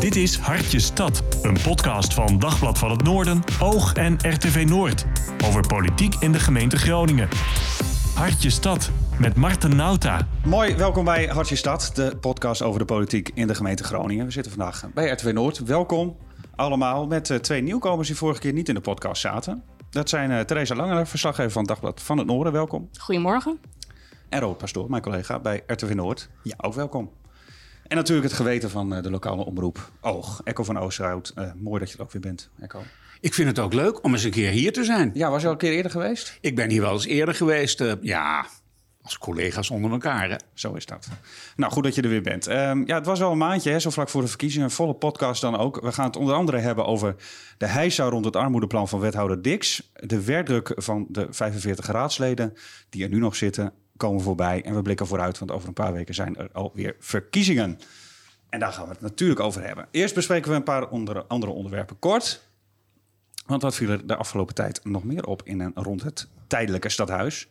Dit is Hartje Stad, een podcast van Dagblad van het Noorden, Oog en RTV Noord. Over politiek in de gemeente Groningen. Hartje Stad met Marten Nauta. Mooi, welkom bij Hartje Stad, de podcast over de politiek in de gemeente Groningen. We zitten vandaag bij RTV Noord. Welkom allemaal met uh, twee nieuwkomers die vorige keer niet in de podcast zaten. Dat zijn uh, Theresa Langer, verslaggever van Dagblad van het Noorden. Welkom. Goedemorgen. En Rood Pastoor, mijn collega bij RTV Noord. Ja, ook welkom. En natuurlijk het geweten van uh, de lokale omroep Oog. Echo van Oosterhout. mooi dat je er ook weer bent, Echo. Ik vind het ook leuk om eens een keer hier te zijn. Ja, was je al een keer eerder geweest? Ik ben hier wel eens eerder geweest. ja, als collega's onder elkaar. Hè? Zo is dat. Nou, goed dat je er weer bent. Um, ja, het was wel een maandje, hè, zo vlak voor de verkiezingen. Een volle podcast dan ook. We gaan het onder andere hebben over de heisa rond het armoedeplan van wethouder Dix. De werdruk van de 45 raadsleden die er nu nog zitten, komen voorbij. En we blikken vooruit, want over een paar weken zijn er alweer verkiezingen. En daar gaan we het natuurlijk over hebben. Eerst bespreken we een paar andere onderwerpen kort. Want wat viel er de afgelopen tijd nog meer op in en rond het tijdelijke stadhuis?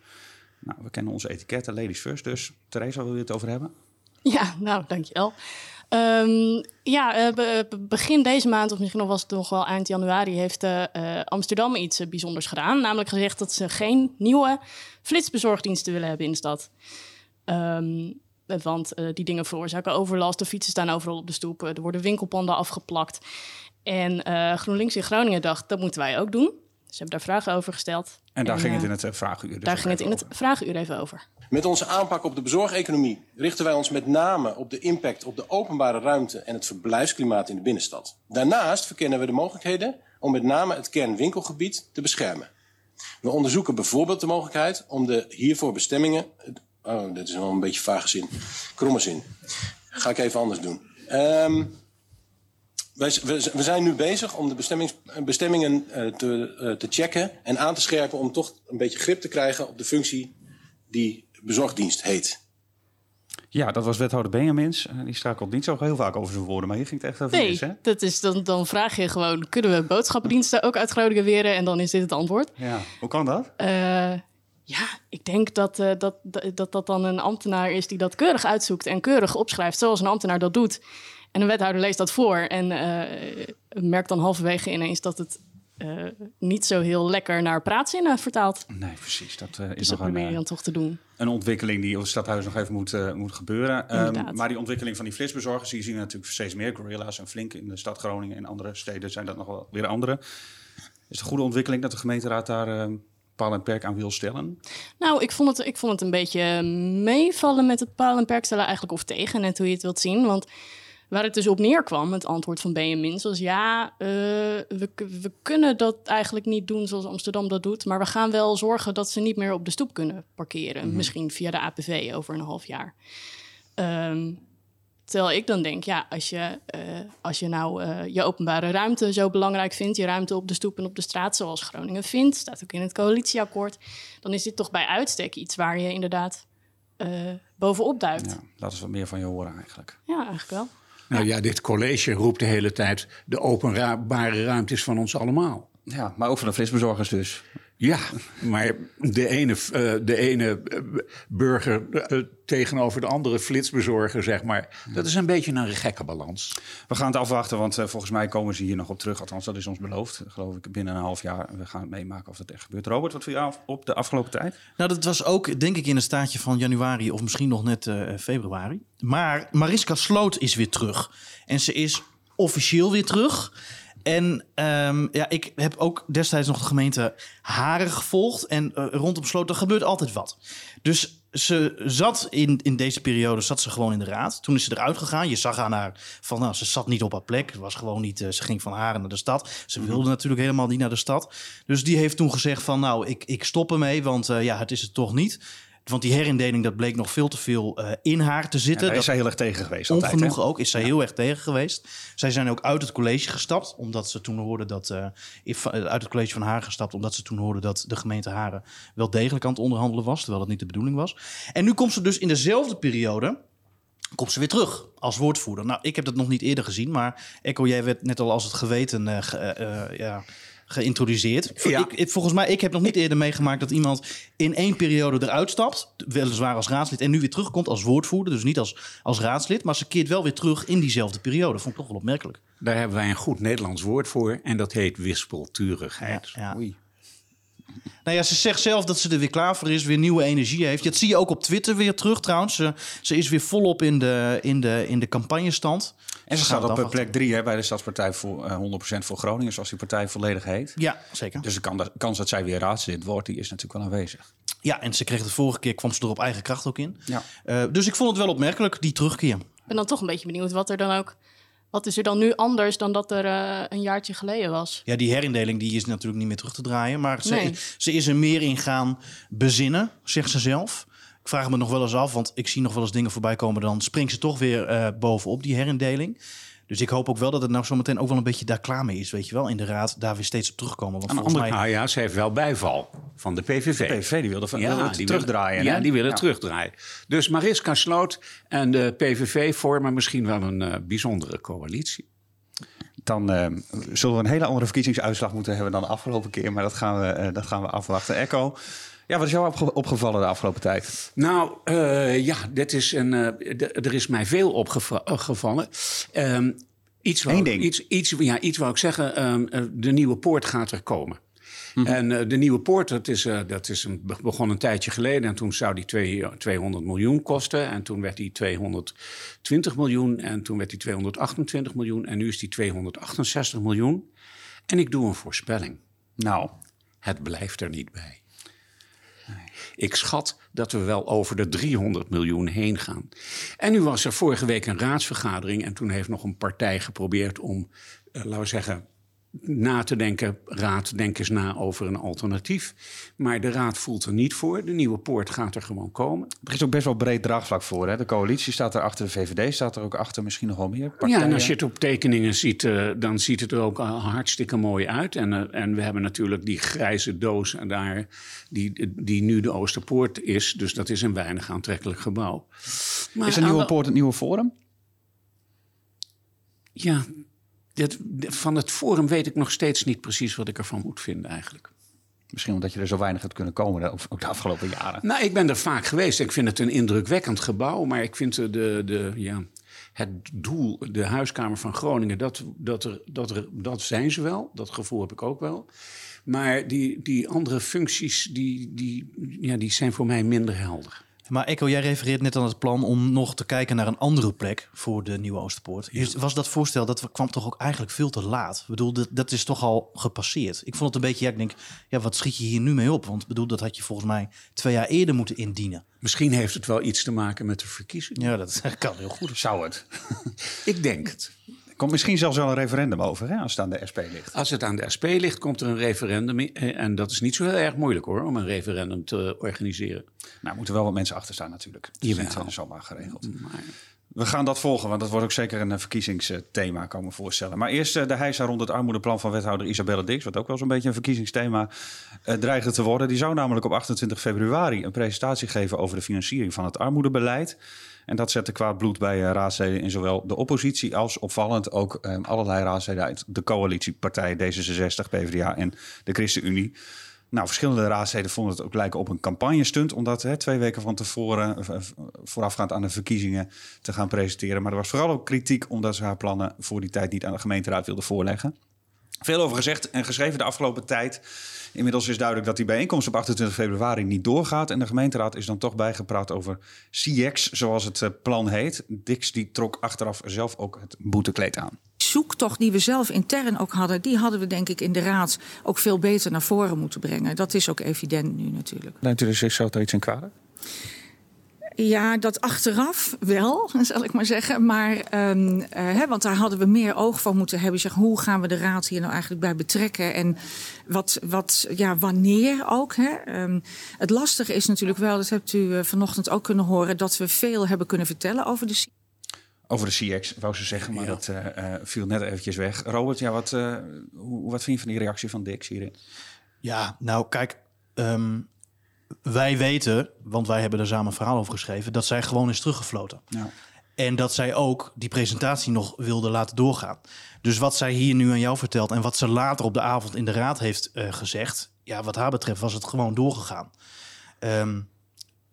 Nou, we kennen onze etiketten, ladies first. Dus Theresa, wil je het over hebben? Ja, nou, dankjewel. Um, ja, uh, begin deze maand, of misschien nog was het nog wel eind januari, heeft uh, Amsterdam iets bijzonders gedaan. Namelijk gezegd dat ze geen nieuwe flitsbezorgdiensten willen hebben in de stad. Um, want die dingen veroorzaken overlast. De fietsen staan overal op de stoep. Er worden winkelpanden afgeplakt. En GroenLinks in Groningen dacht, dat moeten wij ook doen. Ze hebben daar vragen over gesteld. En daar ging het in het uh, vragenuur dus Daar ging het in over. het vragenuur even over. Met onze aanpak op de bezorgeconomie richten wij ons met name op de impact op de openbare ruimte en het verblijfsklimaat in de binnenstad. Daarnaast verkennen we de mogelijkheden om met name het kernwinkelgebied te beschermen. We onderzoeken bijvoorbeeld de mogelijkheid om de hiervoor bestemmingen. Oh, dit is wel een beetje vage zin. Kromme zin. Ga ik even anders doen. Um, we, zijn nu bezig om de bestemmingen uh, te, uh, te, checken en aan te scherpen om toch een beetje grip te krijgen op de functie die bezorgdienst heet. Ja, dat was wethouder Benjamins. Die strakelt niet zo heel vaak over zijn woorden, maar hier ging het echt over nee, hè? Dat is, dan, dan vraag je gewoon, kunnen we boodschappendiensten ook uit Groningen weren? En dan is dit het antwoord. Ja, hoe kan dat? Uh, ja, ik denk dat, uh, dat, dat dat dan een ambtenaar is die dat keurig uitzoekt en keurig opschrijft, zoals een ambtenaar dat doet. En een wethouder leest dat voor en uh, merkt dan halverwege ineens dat het uh, niet zo heel lekker naar praatzinnen vertaalt. Nee, precies. Dat uh, is dus nog dat een, dan toch te doen. Een ontwikkeling die op het stadhuis nog even moet, moet gebeuren. Um, maar die ontwikkeling van die flitsbezorgers, die zien we natuurlijk steeds meer. Gorilla's en Flink in de stad Groningen en andere steden zijn dat nog wel weer andere. Is het een goede ontwikkeling dat de gemeenteraad daar paal en perk aan wil stellen? Nou, ik vond het, ik vond het een beetje meevallen met het paal en perk stellen eigenlijk of tegen, net hoe je het wilt zien. Want Waar het dus op neerkwam, het antwoord van Benjamin, was ja, uh, we, we, kunnen dat eigenlijk niet doen zoals Amsterdam dat doet, maar we gaan wel zorgen dat ze niet meer op de stoep kunnen parkeren. Mm -hmm. Misschien via de APV over een half jaar. Um, terwijl ik dan denk, ja, als je, uh, als je nou uh, je openbare ruimte zo belangrijk vindt, je ruimte op de stoep en op de straat, zoals Groningen vindt, staat ook in het coalitieakkoord, dan is dit toch bij uitstek iets waar je inderdaad bovenop duikt. Ja, dat is wat meer van je horen eigenlijk. Ja, eigenlijk wel. Nou ja, dit college roept de hele tijd... de openbare ruimte is van ons allemaal. Ja, maar ook van de flitsbezorgers dus. Ja, maar de ene, uh, de ene burger uh, tegenover de andere flitsbezorger, zeg maar. Dat is een beetje een gekke balans. We gaan het afwachten, want uh, volgens mij komen ze hier nog op terug. Althans, dat is ons beloofd, geloof ik, binnen een half jaar. We gaan het meemaken of dat echt gebeurt. Robert, wat viel jou op de afgelopen tijd? Nou, dat was ook, denk ik, in een staatje van januari of misschien nog net februari. Maar Mariska Sloot is weer terug. En ze is officieel weer terug. En um, ja, ik heb ook destijds nog de gemeente Haren gevolgd. En uh, rondom Sloot, er gebeurt altijd wat. Dus ze zat in, in deze periode zat ze gewoon in de raad. Toen is ze eruit gegaan. Je zag aan haar van, nou, ze zat niet op haar plek. Het was gewoon niet, uh, ze ging van Haren naar de stad. Ze wilde mm-hmm. natuurlijk helemaal niet naar de stad. Dus die heeft toen gezegd van, nou, ik, ik stop ermee. Want uh, ja, het is het toch niet. Want die herindeling, dat bleek nog veel te veel uh, in haar te zitten. Ja, daar is zij heel erg tegen geweest. Ongenoeg altijd, ook, is zij ja. heel erg tegen geweest. Zij zijn ook uit het college gestapt, omdat ze toen hoorden dat... Uh, uit het college van Haren gestapt, omdat ze toen hoorden dat de gemeente Haren wel degelijk aan het onderhandelen was, terwijl dat niet de bedoeling was. En nu komt ze dus in dezelfde periode komt ze weer terug als woordvoerder. Nou, ik heb dat nog niet eerder gezien, maar Echo, jij werd net al als het geweten uh, uh, uh, ja, geïntroduceerd. Ja. Ik, ik- volgens mij, ik heb nog niet eerder meegemaakt dat iemand in één periode eruit stapt. Weliswaar als raadslid. En nu weer terugkomt als woordvoerder. Dus niet als, als raadslid. Maar ze keert wel weer terug in diezelfde periode. Vond ik toch wel opmerkelijk. Daar hebben wij een goed Nederlands woord voor en dat heet wispelturigheid. Ja. Nou ja, ze zegt zelf dat ze er weer klaar voor is, weer nieuwe energie heeft. Dat zie je ook op Twitter weer terug trouwens. Ze, ze is weer volop in de, in de, in de campagnestand. En ze staat op eh, plek 3 bij de Stadspartij voor eh, 100% voor Groningen, zoals die partij volledig heet. Ja, zeker. Dus de kan- kans dat zij weer raadslid wordt, die is natuurlijk wel aanwezig. Ja, en ze kreeg de vorige keer, kwam ze er op eigen kracht ook in. Ja. Eh, dus ik vond het wel opmerkelijk, die terugkeer. Ik ben dan toch een beetje benieuwd wat er dan ook. Wat is er dan nu anders dan dat er eh, een jaartje geleden was? Ja, die herindeling die is natuurlijk niet meer terug te draaien. Maar ze, Nee. ze is er meer in gaan bezinnen, zegt ze zelf. Ik vraag me nog wel eens af, want ik zie nog wel eens dingen voorbij komen. Dan springt ze toch weer eh, bovenop die herindeling. Dus ik hoop ook wel dat het nou zometeen ook wel een beetje daar klaar mee is. Weet je wel, in de raad daar weer steeds op terugkomen. Want Aan de volgens mij... Nou ja, ze heeft wel bijval van de PVV. De PVV die wilde van, wilde het die terugdraaien. Ja, die willen Ja. terugdraaien. Dus Mariska Sloot en de PVV vormen misschien wel een eh, bijzondere coalitie. Dan eh, zullen we een hele andere verkiezingsuitslag moeten hebben dan de afgelopen keer. Maar dat gaan we, eh, dat gaan we afwachten. Echo, ja, wat is jou opge- opgevallen de afgelopen tijd? Nou, eh, ja, dit is een, eh, er is mij veel opgevallen. Ehm iets, ding. Iets, iets, ja, iets wou ik zeggen. ehm, eh, de nieuwe poort gaat er komen. En eh, de nieuwe poort, dat, is, dat is een, begon een tijdje geleden. En toen zou die twee, 200 miljoen kosten. En toen werd die 220 miljoen. En toen werd die 228 miljoen. En nu is die 268 miljoen. En ik doe een voorspelling. Nou, Het blijft er niet bij. Ik schat dat we wel over de 300 miljoen heen gaan. En nu was er vorige week een raadsvergadering. En toen heeft nog een partij geprobeerd om, eh, laten we zeggen, na te denken. Raad, denk eens na over een alternatief. Maar de raad voelt er niet voor. De nieuwe poort gaat er gewoon komen. er is ook best wel breed draagvlak voor. Hè? De coalitie staat er achter, de VVD staat er ook achter, misschien nog wel meer partijen. Ja, en als je het op tekeningen ziet, eh, dan ziet het er ook eh, hartstikke mooi uit. En, eh, en we hebben natuurlijk die grijze doos en daar, die, die nu de Oosterpoort is. Dus dat is een weinig aantrekkelijk gebouw. Maar is een aan nieuwe de- poort het nieuwe forum? Ja, dit, van het forum weet ik nog steeds niet precies wat ik ervan moet vinden eigenlijk. Misschien omdat je er zo weinig hebt kunnen komen, hè, ook de afgelopen jaren. Nou, ik ben er vaak geweest. Ik vind het een indrukwekkend gebouw. Maar ik vind de, de, ja, het doel, de huiskamer van Groningen, dat, dat, er, dat, er, dat zijn ze wel. Dat gevoel heb ik ook wel. Maar die, die andere functies, die, die, ja, die zijn voor mij minder helder. Maar Echo, jij refereert net aan het plan om nog te kijken naar een andere plek voor de nieuwe Oosterpoort. Was dat voorstel, dat kwam toch ook eigenlijk veel te laat? Ik bedoel, dat, dat is toch al gepasseerd. Ik vond het een beetje, ja, ik denk, ja, wat schiet je hier nu mee op? Want bedoel, dat had je volgens mij twee jaar eerder moeten indienen. Misschien heeft het wel iets te maken met de verkiezingen. Ja, dat kan heel goed. Zou het? Ik denk het. Komt misschien zelfs wel een referendum over, hè, als het aan de SP ligt. Als het aan de SP ligt, komt er een referendum. in. Eh, En dat is niet zo heel erg moeilijk hoor, om een referendum te organiseren. Nou, moeten wel wat mensen achter staan natuurlijk. Dat is niet eh, zomaar geregeld. Maar We gaan dat volgen, want dat wordt ook zeker een eh, verkiezingsthema, kan ik me voorstellen. Maar eerst de heisa rond het armoedeplan van wethouder Isabelle Dix, wat ook wel zo'n beetje een verkiezingsthema eh, dreigde te worden. Die zou namelijk op 28 februari een presentatie geven over de financiering van het armoedebeleid. En dat zette kwaad bloed bij eh, raadsleden in zowel de oppositie als opvallend ook eh, allerlei raadsleden uit de coalitiepartijen D66, PvdA en de ChristenUnie. Nou, verschillende raadsleden vonden het ook lijken op een campagnestunt... om dat hè, twee weken van tevoren, eh, v- voorafgaand aan de verkiezingen, te gaan presenteren. Maar er was vooral ook kritiek omdat ze haar plannen voor die tijd niet aan de gemeenteraad wilde voorleggen. Veel over gezegd en geschreven de afgelopen tijd. Inmiddels is duidelijk dat die bijeenkomst op 28 februari niet doorgaat. En de gemeenteraad is dan toch bijgepraat over CX, zoals het eh, plan heet. Dix die trok achteraf zelf ook het boetekleed aan. zoektocht die we zelf intern ook hadden, die hadden we denk ik in de raad ook veel beter naar voren moeten brengen. Dat is ook evident nu natuurlijk. Neemt u er zo iets in kwalijk? Ja, dat achteraf wel, zal ik maar zeggen. Maar, ehm, eh, hè, want daar hadden we meer oog van moeten hebben. Zeg, hoe gaan we de raad hier nou eigenlijk bij betrekken? En wat, wat, ja, wanneer ook. Hè? Ehm, het lastige is natuurlijk wel, dat hebt u eh, vanochtend ook kunnen horen, dat we veel hebben kunnen vertellen over de Over de CX, wou ze zeggen, maar dat eh, eh, viel net eventjes weg. Robert, ja, wat, eh, hoe, wat vind je van die reactie van Dix hierin? Ja, nou kijk, ehm, wij weten, want wij hebben er samen een verhaal over geschreven, dat zij gewoon is teruggefloten. Nou, En dat zij ook die presentatie nog wilde laten doorgaan. Dus wat zij hier nu aan jou vertelt en wat ze later op de avond in de raad heeft eh, gezegd, ja, wat haar betreft was het gewoon doorgegaan. Ehm,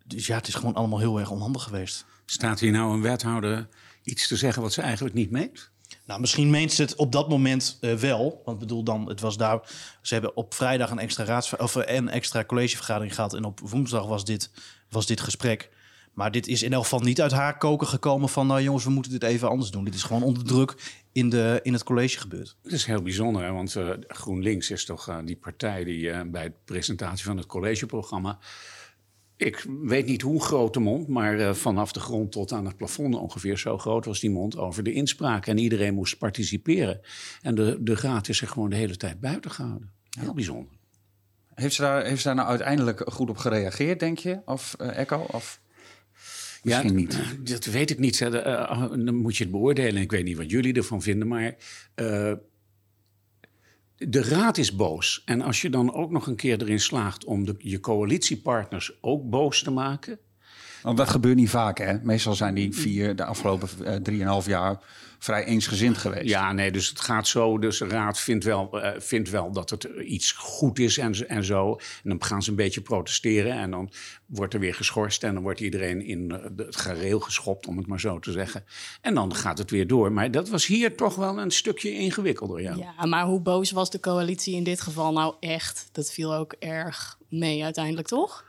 dus ja, het is gewoon allemaal heel erg onhandig geweest. Staat hier nou een wethouder iets te zeggen wat ze eigenlijk niet meent? Nou, misschien meent ze het op dat moment eh, wel. Want bedoel dan, het was daar. Ze hebben op vrijdag een extra raads of eh, een extra collegevergadering gehad. En op woensdag was dit, was dit gesprek. Maar dit is in elk geval niet uit haar koken gekomen van... nou jongens, we moeten dit even anders doen. Dit is gewoon onder druk in, de, in het college gebeurd. Het is heel bijzonder, hè? want uh, GroenLinks is toch die partij die bij de presentatie van het collegeprogramma. Ik weet niet hoe groot de mond, maar vanaf de grond tot aan het plafond ongeveer zo groot was die mond over de inspraak. En iedereen moest participeren. En de, de raad is er gewoon de hele tijd buiten gehouden. Heel bijzonder. Heeft ze, daar, heeft ze daar nou uiteindelijk goed op gereageerd, denk je? Of Echo? Of... Ja, niet. dat weet ik niet. Uh, dan moet je het beoordelen. Ik weet niet wat jullie ervan vinden, maar uh, de raad is boos. En als je dan ook nog een keer erin slaagt om de, je coalitiepartners ook boos te maken. Want dat gebeurt niet vaak, hè? Meestal zijn die vier de afgelopen uh, drieënhalf jaar vrij eensgezind geweest. Ja, nee, dus het gaat zo. Dus de raad vindt wel, uh, vindt wel dat het iets goed is en, en zo. En dan gaan ze een beetje protesteren en dan wordt er weer geschorst... en dan wordt iedereen in het gareel geschopt, om het maar zo te zeggen. En dan gaat het weer door. Maar dat was hier toch wel een stukje ingewikkelder, ja. Ja, maar hoe boos was de coalitie in dit geval nou echt? Dat viel ook erg mee uiteindelijk, toch?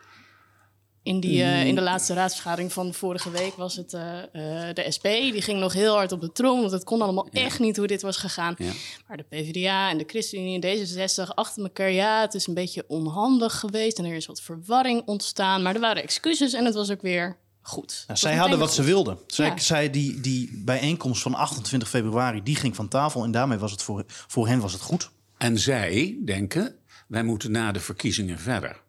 In, die, uh, in de laatste raadsvergadering van vorige week was het uh, uh, de SP. Die ging nog heel hard op de trom, want het kon allemaal ja. echt niet hoe dit was gegaan. Ja. Maar de PvdA en de ChristenUnie en D66 achter elkaar... ja, het is een beetje onhandig geweest en er is wat verwarring ontstaan. Maar er waren excuses en het was ook weer goed. Nou, zij hadden wat goed. ze wilden. Zij, ja. zij die, die bijeenkomst van 28 februari, die ging van tafel... en daarmee was het voor, voor hen was het goed. En zij denken, wij moeten na de verkiezingen verder.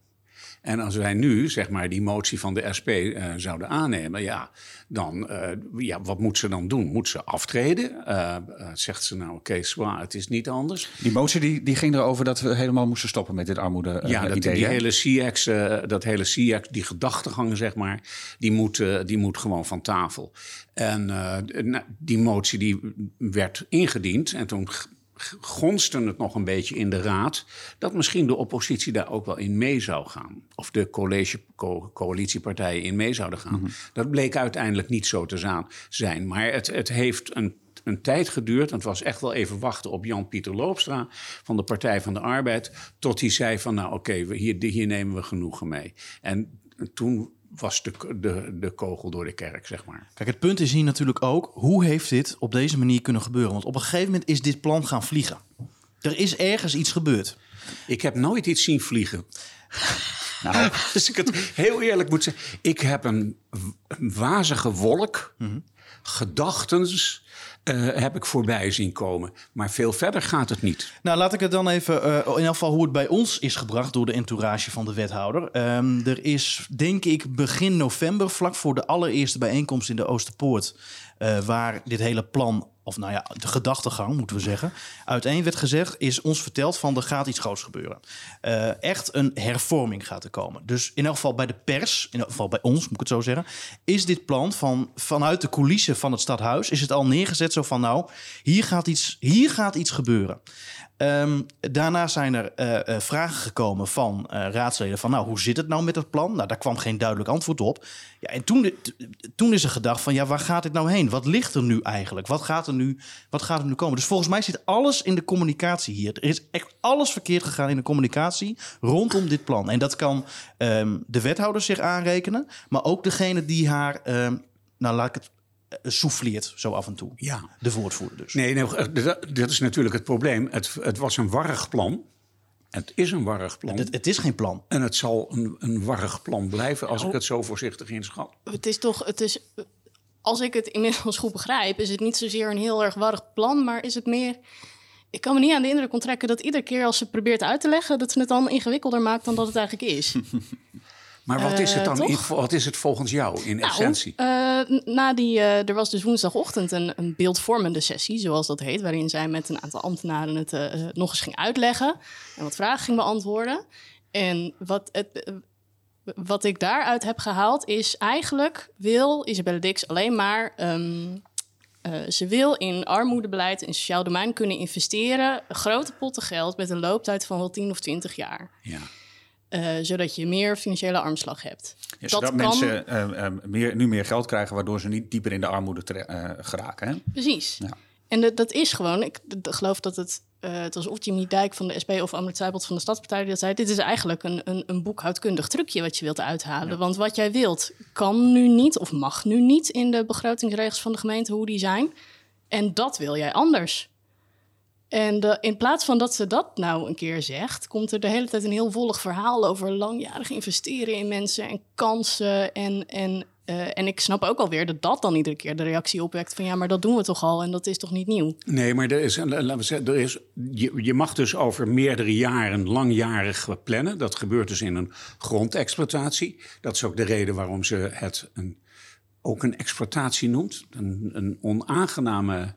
En als wij nu, zeg maar, die motie van de SP uh, zouden aannemen, ja, dan, uh, ja, wat moet ze dan doen? Moet ze aftreden? Uh, zegt ze nou, oké, okay, zwaar, het is niet anders. Die motie die, die ging erover dat we helemaal moesten stoppen met dit armoede Ja, dat, idee, die hè? hele CX, dat hele CX, die gedachtegang, zeg maar, die moet, die moet gewoon van tafel. En nou, die motie die werd ingediend en toen gonste het nog een beetje in de raad dat misschien de oppositie daar ook wel in mee zou gaan. Of de college, co coalitiepartijen in mee zouden gaan. Mm -hmm. Dat bleek uiteindelijk niet zo te zijn. Maar het, het heeft een, een tijd geduurd. En het was echt wel even wachten op Jan-Pieter Loopstra van de Partij van de Arbeid. Tot hij zei van nou oké, okay, hier, hier nemen we genoegen mee. En toen was de, de, de kogel door de kerk, zeg maar. Kijk, het punt is hier natuurlijk ook... hoe heeft dit op deze manier kunnen gebeuren? Want op een gegeven moment is dit plan gaan vliegen. Er is ergens iets gebeurd. Ik heb nooit iets zien vliegen. nou, als ik het heel eerlijk moet zeggen... ik heb een, een wazige wolk, mm -hmm. gedachtens... Uh, heb ik voorbij zien komen. Maar veel verder gaat het niet. Nou, laat ik het dan even, uh, in elk geval hoe het bij ons is gebracht door de entourage van de wethouder. Um, er is, denk ik, begin november, vlak voor de allereerste bijeenkomst in de Oosterpoort, uh, waar dit hele plan, of nou ja, de gedachtegang moeten we zeggen, uiteen werd gezegd, is ons verteld van er gaat iets groots gebeuren. Uh, echt een hervorming gaat er komen. Dus in elk geval bij de pers, in elk geval bij ons, moet ik het zo zeggen, is dit plan van vanuit de coulissen van het stadhuis, is het al neergezet zo van nou, hier gaat iets, hier gaat iets gebeuren. Um, daarna zijn er uh, uh, vragen gekomen van uh, raadsleden van... nou, hoe zit het nou met het plan? Nou, daar kwam geen duidelijk antwoord op. Ja, en toen, toen is er gedacht van, ja, waar gaat dit nou heen? Wat ligt er nu eigenlijk? Wat gaat er nu, wat gaat er nu komen? Dus volgens mij zit alles in de communicatie hier. Er is echt alles verkeerd gegaan in de communicatie rondom dit plan. En dat kan um, de wethouder zich aanrekenen... maar ook degene die haar... Um, nou, laat ik het souffleert zo af en toe. Ja. De woordvoerder dus. Nee, nee dat is natuurlijk het probleem. Het, het was een warrig plan. Het is een warrig plan. Het, het, is geen plan. En het zal een, een warrig plan blijven als ik het zo voorzichtig inschat. Het is toch, het is, als ik het inmiddels goed begrijp, is het niet zozeer een heel erg warrig plan, maar is het meer. Ik kan me niet aan de indruk onttrekken dat iedere keer als ze probeert uit te leggen, dat ze het dan ingewikkelder maakt dan dat het eigenlijk is. Maar wat is het dan? Uh, in, wat is het volgens jou in nou, essentie? Uh, na die, uh, er was dus woensdagochtend een, een, beeldvormende sessie, zoals dat heet, waarin zij met een aantal ambtenaren het nog eens ging uitleggen en wat vragen ging beantwoorden. En wat het, wat ik daaruit heb gehaald is eigenlijk wil Isabelle Dix alleen maar. ehm, eh, ze wil in armoedebeleid en sociaal domein kunnen investeren. Grote potten geld met een looptijd van wel 10 of 20 jaar. Ja. Eh, zodat je meer financiële armslag hebt. Ja, zodat mensen eh, eh, meer, nu meer geld krijgen, waardoor ze niet dieper in de armoede eh, geraken. Hè? Precies. Ja. En dat, dat is gewoon, ik geloof dat het, eh, het was of Jimmy Dijk van de SP of Amrit Seibelt van de Stadspartij die dat zei. Dit is eigenlijk een, een, een boekhoudkundig trucje wat je wilt uithalen. Want wat jij wilt kan nu niet of mag nu niet in de begrotingsregels van de gemeente hoe die zijn. En dat wil jij anders. En in plaats van dat ze dat nou een keer zegt, komt er de hele tijd een heel volg verhaal over langjarig investeren in mensen en kansen. En, en, eh, en ik snap ook alweer dat dat dan iedere keer de reactie opwekt van ja, maar dat doen we toch al en dat is toch niet nieuw. Nee, maar er is, laten we zeggen, er is, je, je mag dus over meerdere jaren langjarig plannen. Dat gebeurt dus in een grondexploitatie. Dat is ook de reden waarom ze het een, ook een exploitatie noemt. Een, een onaangename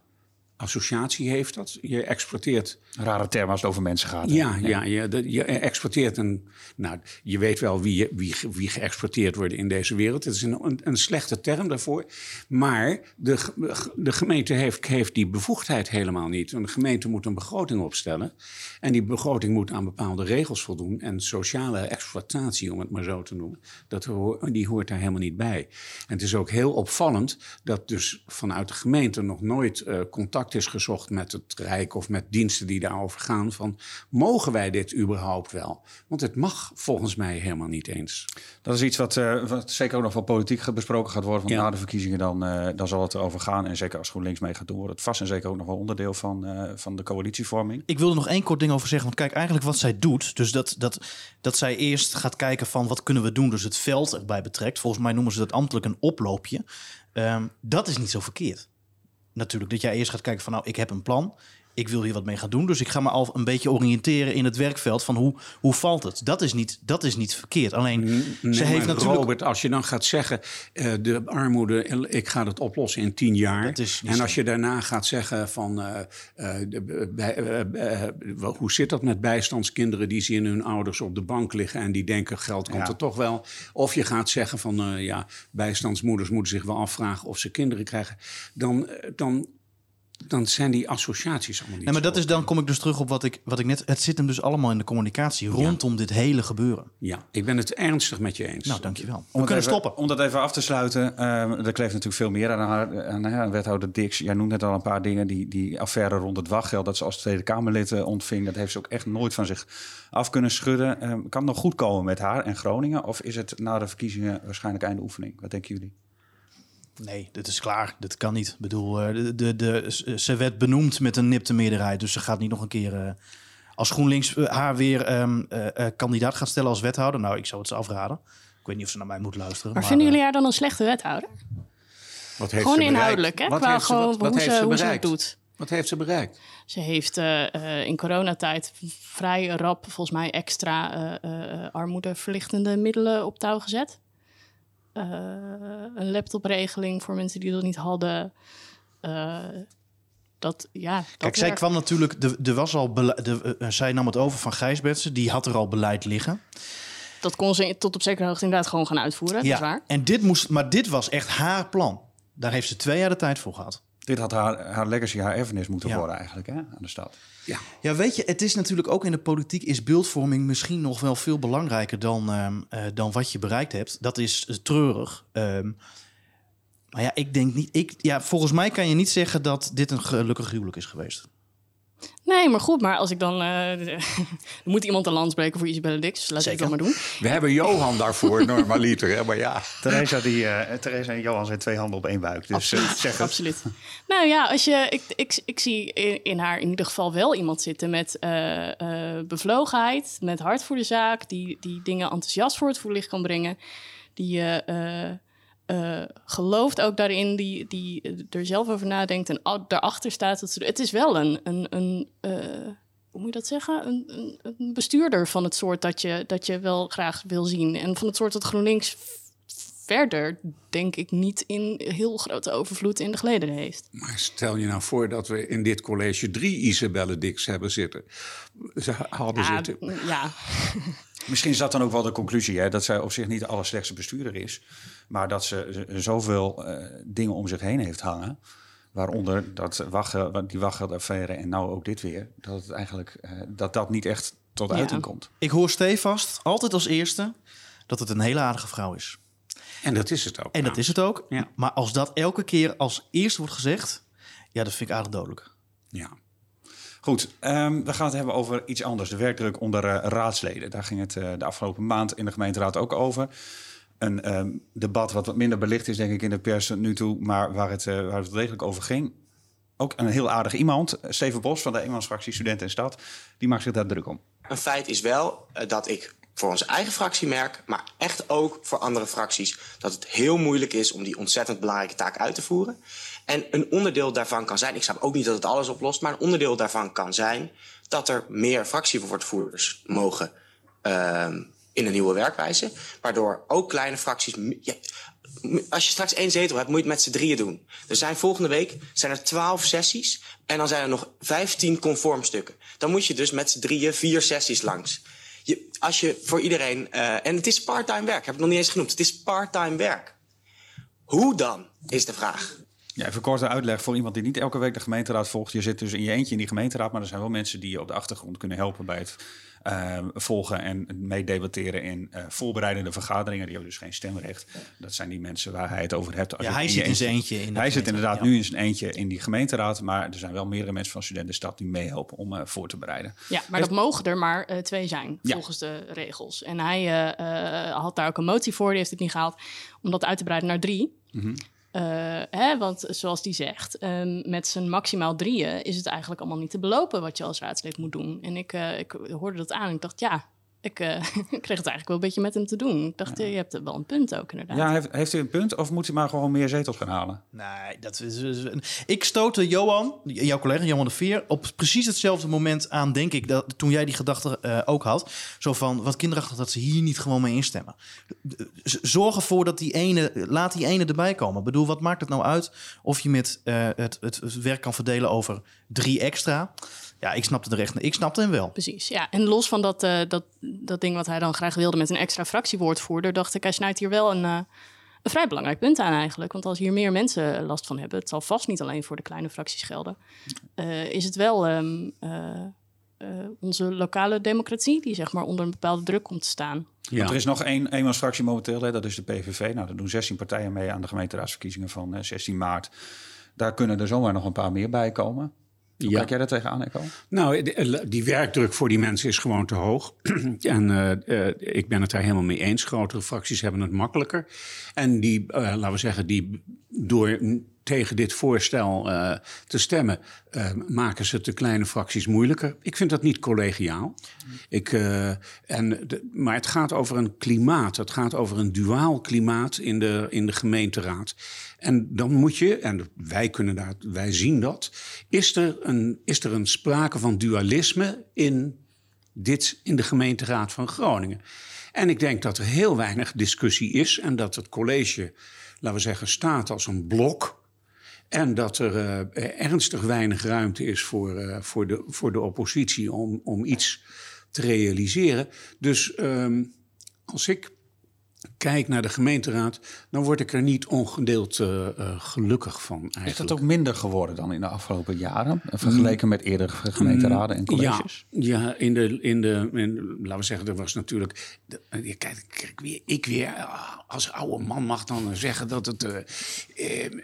associatie heeft dat. Je exporteert Een rare term als het over mensen gaat. hè? Ja, ja, je, exporteert een. Nou, je weet wel wie, wie, wie geëxporteerd wordt in deze wereld. Het is een, een, een slechte term daarvoor. Maar de, de gemeente heeft, heeft die bevoegdheid helemaal niet. De gemeente moet een begroting opstellen. En die begroting moet aan bepaalde regels voldoen. En sociale exploitatie, om het maar zo te noemen, dat die hoort daar helemaal niet bij. En het is ook heel opvallend dat dus vanuit de gemeente nog nooit eh, contact is gezocht met het Rijk of met diensten die daarover gaan. Van mogen wij dit überhaupt wel? Want het mag volgens mij helemaal niet eens. Dat is iets wat, eh, wat zeker ook nog wel politiek besproken gaat worden. Want Ja. na de verkiezingen dan, eh, dan zal het erover gaan. En zeker als GroenLinks mee gaat doen, wordt het vast en zeker ook nog wel onderdeel van, eh, van de coalitievorming. Ik wil er nog één kort ding over zeggen. Want kijk, eigenlijk wat zij doet. Dus dat, dat, dat zij eerst gaat kijken van wat kunnen we doen. Dus het veld erbij betrekt. Volgens mij noemen ze dat ambtelijk een oploopje. Ehm, dat is niet zo verkeerd. Natuurlijk, dat jij eerst gaat kijken van nou, ik heb een plan. Ik wil hier wat mee gaan doen. Dus ik ga me al een beetje oriënteren in het werkveld van hoe, hoe valt het. Dat is niet, dat is niet verkeerd. Alleen, Nee, ze heeft natuurlijk... Robert, als je dan gaat zeggen, eh, de armoede, ik ga het oplossen in tien jaar. Dat en zo. als je daarna gaat zeggen van, eh, eh, de- bij- wel, hoe zit dat met bijstandskinderen die zien hun ouders op de bank liggen en die denken geld komt Ja. er toch wel. Of je gaat zeggen van, ja, bijstandsmoeders moeten zich wel afvragen of ze kinderen krijgen. Dan, dan, dan zijn die associaties allemaal niet Nee, maar dat is, dan kom ik dus terug op wat ik, wat ik net... Het zit hem dus allemaal in de communicatie rondom dit hele gebeuren. Ja, ik ben het ernstig met je eens. Nou, dankjewel. We Om het kunnen even- stoppen. Om dat even af te sluiten, ehm, er kleeft natuurlijk veel meer aan, haar, aan haar wethouder Dix. Jij noemt net al een paar dingen, die, die affaire rond het wachtgeld... dat ze als Tweede Kamerlid eh, ontving, dat heeft ze ook echt nooit van zich af kunnen schudden. Ehm, kan het nog goed komen met haar en Groningen? Of is het na de verkiezingen waarschijnlijk einde oefening? Wat denken jullie? Nee, dit is klaar. Dit kan niet. Ik bedoel, eh, de, de, de, ze werd benoemd met een nipte meerderheid. Dus ze gaat niet nog een keer... eh, als GroenLinks eh, haar weer ehm, eh, eh, kandidaat gaat stellen als wethouder... Nou, ik zou het ze afraden. Ik weet niet of ze naar mij moet luisteren. Maar vinden eh, jullie haar dan een slechte wethouder? Wat heeft Gewoon ze inhoudelijk, hè? Wat Qua heeft ze- gewoon wat- wat hoe, heeft ze, ze hoe ze het bereikt? doet. Wat heeft ze bereikt? Ze heeft eh, eh, in coronatijd vrij rap volgens mij extra eh, eh, armoedeverlichtende middelen op touw gezet. Eh, een laptopregeling voor mensen die dat niet hadden. Eh, dat, ja, dat Kijk, zij werkt. kwam natuurlijk... De, er was al de, eh, zij nam het over van Gijsbertsen. Die had er al beleid liggen. dat kon ze tot op zekere hoogte inderdaad gewoon gaan uitvoeren. Dat is waar. En dit moest, maar dit was echt haar plan. Daar heeft ze twee jaar de tijd voor gehad. Dit had haar, haar legacy, haar erfenis moeten Ja. worden eigenlijk hè, aan de stad. Ja. Ja, weet je, het is natuurlijk ook in de politiek is beeldvorming misschien nog wel veel belangrijker dan, ehm, eh, dan wat je bereikt hebt. Dat is eh, treurig. Ehm, maar ja, ik denk niet. Ik, ja, volgens mij kan je niet zeggen dat dit een gelukkig huwelijk is geweest. Nee, maar goed, maar als ik dan... eh, er moet iemand een lans breken voor Isabelle Dix, dus laat ik het dan maar doen. We hebben Johan daarvoor, normaliter. Hè? Maar ja, Theresa, die, eh, Theresa en Johan zijn twee handen op één buik. Dus eh, zeg het. Absoluut. Nou ja, als je, ik, ik, ik zie in, in haar in ieder geval wel iemand zitten met eh, eh, bevlogenheid, met hart voor de zaak, die, die dingen enthousiast voor het voetlicht kan brengen, die eh, gelooft ook daarin, die, die er zelf over nadenkt en daarachter staat. Dat ze, het is wel een, een, een eh, hoe moet je dat zeggen? Een, een, een bestuurder van het soort dat je, dat je wel graag wil zien. En van het soort dat GroenLinks verder denk ik niet in heel grote overvloed in de gelederen heeft. Maar stel je nou voor dat we in dit college drie Isabelle Dix hebben zitten. Ze hadden Ja, zitten. ja, Misschien is dat dan ook wel de conclusie, hè? dat zij op zich niet de allerslechtste bestuurder is. Maar dat ze zoveel eh, dingen om zich heen heeft hangen. Waaronder dat wachten, die wachtgeldaffaire en nou ook dit weer. Dat het eigenlijk eh, dat dat niet echt tot Ja. uiting komt. Ik hoor stevast, altijd als eerste, dat het een hele aardige vrouw is. En dat is het ook. En dat is het ook. Ja. Maar als dat elke keer als eerste wordt gezegd, ja, dat vind ik aardig dodelijk. Ja. Goed, ehm, we gaan het hebben over iets anders. De werkdruk onder eh, raadsleden. Daar ging het de afgelopen maand in de gemeenteraad ook over. Een ehm, debat wat wat minder belicht is, denk ik, in de pers nu toe. Maar waar het, eh, waar het degelijk over ging. Ook een heel aardig iemand, Steven Bos van de eenmansfractie Studenten en Stad. Die maakt zich daar druk om. Een feit is wel eh, dat ik voor onze eigen fractie merk, maar echt ook voor andere fracties, dat het heel moeilijk is om die ontzettend belangrijke taak uit te voeren. En een onderdeel daarvan kan zijn, ik snap ook niet dat het alles oplost, maar een onderdeel daarvan kan zijn dat er meer fractiewoordvoerders mogen ehm, in een nieuwe werkwijze. Waardoor ook kleine fracties. als je straks één zetel hebt, moet je het met z'n drieën doen. Er zijn volgende week zijn er twaalf sessies en dan zijn er nog vijftien conformstukken. Dan moet je dus met z'n drieën vier sessies langs. Je, als je voor iedereen. eh, en het is parttime werk, heb ik nog niet eens genoemd. Het is parttime werk. Hoe dan, is de vraag. Ja, even korte uitleg voor iemand die niet elke week de gemeenteraad volgt. Je zit dus in je eentje in die gemeenteraad, maar er zijn wel mensen die je op de achtergrond kunnen helpen bij het eh, volgen en meedebatteren in eh, voorbereidende vergaderingen. Die hebben dus geen stemrecht. Dat zijn die mensen waar hij het over hebt. Ja, hij zit in zijn eentje in Hij zit inderdaad ja. nu in zijn eentje in die gemeenteraad, maar er zijn wel meerdere mensen van Studentenstad die meehelpen om eh, voor te bereiden. ja maar dat mogen er maar eh, twee zijn, Ja. volgens de regels. En hij eh, eh, had daar ook een motie voor, die heeft het niet gehaald, om dat uit te breiden naar drie. Eh, hè, want zoals die zegt, ehm, met zijn maximaal drieën is het eigenlijk allemaal niet te belopen wat je als raadslid moet doen. En ik, eh, ik hoorde dat aan en ik dacht, ja, ik eh, ik kreeg het eigenlijk wel een beetje met hem te doen. Ik dacht, eh, je hebt wel een punt ook inderdaad. Ja, heeft, heeft u een punt of moet hij maar gewoon meer zetels gaan halen? Nee, dat is, is- ik stootte Johan, jouw collega Johan de Veer, op precies hetzelfde moment aan, denk ik, dat, toen jij die gedachte eh, ook had. Zo van, wat kinderachtig dat ze hier niet gewoon mee instemmen. Zorg ervoor dat die ene, laat die ene erbij komen. Ik bedoel, wat maakt het nou uit of je met eh, het, het, het werk kan verdelen over drie extra? Ja, ik snapte de recht, ik snapte hem wel. Precies, ja. En los van dat, eh, dat, dat ding wat hij dan graag wilde met een extra fractiewoordvoerder, dacht ik, hij snijdt hier wel een, eh, een vrij belangrijk punt aan eigenlijk. Want als hier meer mensen last van hebben, het zal vast niet alleen voor de kleine fracties gelden, eh, is het wel ehm, eh, eh, onze lokale democratie die zeg maar onder een bepaalde druk komt te staan. Ja. Want er is nog één eenmansfractie momenteel, hè, dat is de PVV. Nou, daar doen 16 partijen mee aan de gemeenteraadsverkiezingen van eh, 16 maart. Daar kunnen er zomaar nog een paar meer bij komen. Hoe Ja. kijk jij daar tegenaan, Echo? Nou, de- die werkdruk voor die mensen is gewoon te hoog. en eh, eh, ik ben het daar helemaal mee eens. Grotere fracties hebben het makkelijker. En die, eh, laten we zeggen, die door tegen dit voorstel eh, te stemmen, eh, maken ze de kleine fracties moeilijker. Ik vind dat niet collegiaal. Ik, eh, en maar het gaat over een klimaat. Het gaat over een duaal klimaat in de, in de gemeenteraad. En dan moet je, en wij kunnen daar, wij zien dat, is er een, is er een sprake van dualisme in, dit, in de gemeenteraad van Groningen. En ik denk dat er heel weinig discussie is en dat het college, laten we zeggen, staat als een blok. En dat er eh, ernstig weinig ruimte is voor, eh, voor, de, voor de oppositie om, om iets te realiseren. Dus ehm, als ik kijk naar de gemeenteraad, dan word ik er niet ongedeeld eh, eh, gelukkig van eigenlijk. Is dat ook minder geworden dan in de afgelopen jaren? eh, Vergeleken met eerdere gemeenteraden en colleges? Ja, ja in de, in de in, laten we zeggen, er was natuurlijk. de- kijk, kijk, weer, ik weer als oude man mag dan zeggen dat het.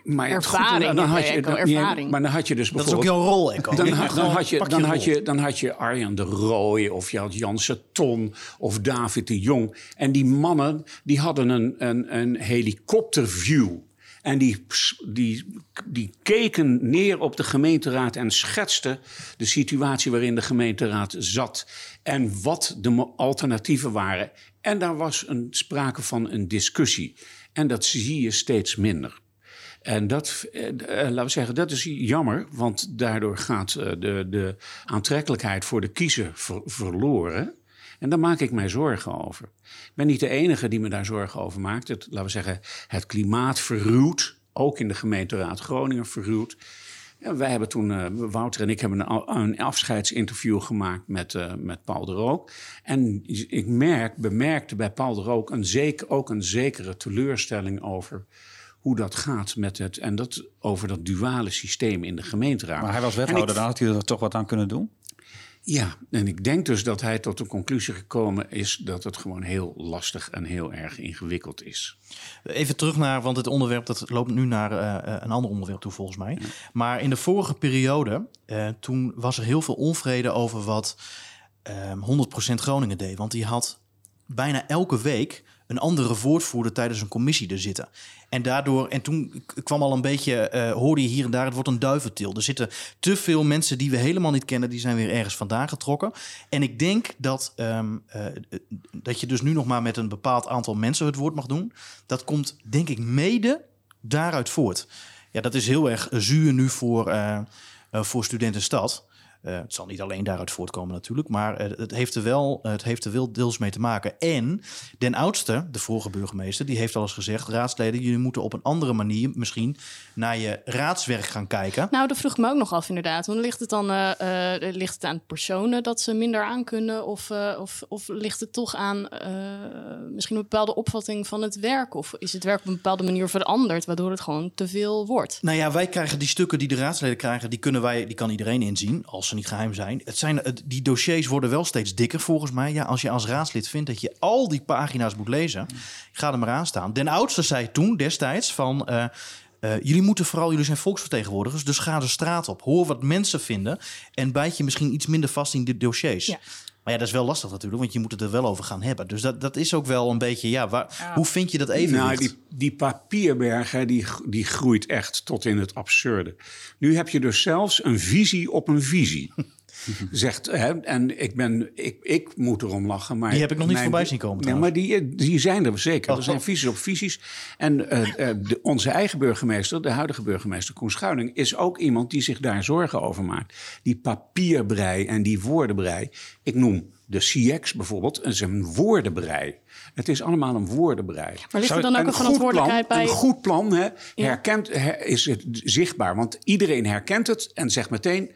maar het goed, Ervaring, dan had je, ja, ervaring. maar dan had je dus Dat is ook bijvoorbeeld. jouw rol, Echo. Dan, had- dan, had je, dan, had je, dan had je Arjan de Rooij of je had Janse Ton of David de Jong. En die mannen die hadden een, een, een helikopterview. En die, die, die keken neer op de gemeenteraad en schetsten de situatie waarin de gemeenteraad zat. En wat de alternatieven waren. En daar was een, sprake van een discussie. En dat zie je steeds minder. En dat, eh, eh, laten we zeggen, dat is jammer, want daardoor gaat eh, de, de aantrekkelijkheid voor de kiezer ver- verloren. En daar maak ik mij zorgen over. Ik ben niet de enige die me daar zorgen over maakt. Het, laten we zeggen, het klimaat verruwt, ook in de gemeenteraad Groningen verruwt. Ja, wij hebben toen, uh, Wouter en ik hebben een, een afscheidsinterview gemaakt met, uh, met Paul de Rook. En ik merk, bemerkte bij Paul de Rook een zeker, ook een zekere teleurstelling over hoe dat gaat met het, en dat over dat duale systeem in de gemeenteraad. Maar hij was wethouder, ik, dan had hij er toch wat aan kunnen doen? Ja, en ik denk dus dat hij tot de conclusie gekomen is dat het gewoon heel lastig en heel erg ingewikkeld is. Even terug naar, want het onderwerp dat loopt nu naar uh, een ander onderwerp toe volgens mij. Ja. Maar in de vorige periode, uh, toen was er heel veel onvrede over wat 100% Groningen deed. Want die had bijna elke week een andere woordvoerder tijdens een commissie er zitten. En daardoor, en toen kwam al een beetje, uh, hoorde je hier en daar, het wordt een duiventil. Er zitten te veel mensen die we helemaal niet kennen, die zijn weer ergens vandaan getrokken. En ik denk dat, um, uh, dat je dus nu nog maar met een bepaald aantal mensen het woord mag doen. Dat komt, denk ik, mede daaruit voort. Ja, dat is heel erg zuur nu voor, uh, voor studentenstad. Uh, het zal niet alleen daaruit voortkomen natuurlijk, maar uh, het, heeft er wel, uh, het heeft er wel deels mee te maken. En Den Oudste, de vorige burgemeester, die heeft al eens gezegd... raadsleden, jullie moeten op een andere manier misschien naar je raadswerk gaan kijken. Nou, dat vroeg ik me ook nog af inderdaad. Want ligt het dan ligt het aan personen dat ze minder aan kunnen? Of, of, of ligt het toch aan misschien een bepaalde opvatting van het werk? Of is het werk op een bepaalde manier veranderd, waardoor het gewoon te veel wordt? Nou ja, wij krijgen die stukken die de raadsleden krijgen, die, kunnen wij, die kan iedereen inzien als niet geheim zijn. Het zijn die dossiers worden wel steeds dikker volgens mij. Ja, als je als raadslid vindt dat je al die pagina's moet lezen, ga er maar aan staan. Den oudste zei toen destijds van. Uh, uh, jullie moeten vooral, jullie zijn volksvertegenwoordigers, dus ga de straat op. Hoor wat mensen vinden en bijt je misschien iets minder vast in de dossiers. Ja. Maar ja, dat is wel lastig natuurlijk, want je moet het er wel over gaan hebben. Dus dat, dat is ook wel een beetje, ja, waar, ja. hoe vind je dat even? Nou, die, die papierberg, hè, die, die groeit echt tot in het absurde. Nu heb je dus zelfs een visie op een visie. Zegt, hè, en ik, ben, ik, ik moet erom lachen. Maar die heb ik nog niet mijn, voorbij zien komen. Nee, maar die, die zijn er zeker. Oh, er zijn visies op visies. En uh, de, onze eigen burgemeester, de huidige burgemeester Koen Schuiling, is ook iemand die zich daar zorgen over maakt. Die papierbrei en die woordenbrei. Ik noem de CX bijvoorbeeld, is een woordenbrei. Het is allemaal een woordenbrei. Maar ligt er dan ook een verantwoordelijkheid plan, bij? Een goed plan hè, herkent, her, is het zichtbaar. Want iedereen herkent het en zegt meteen...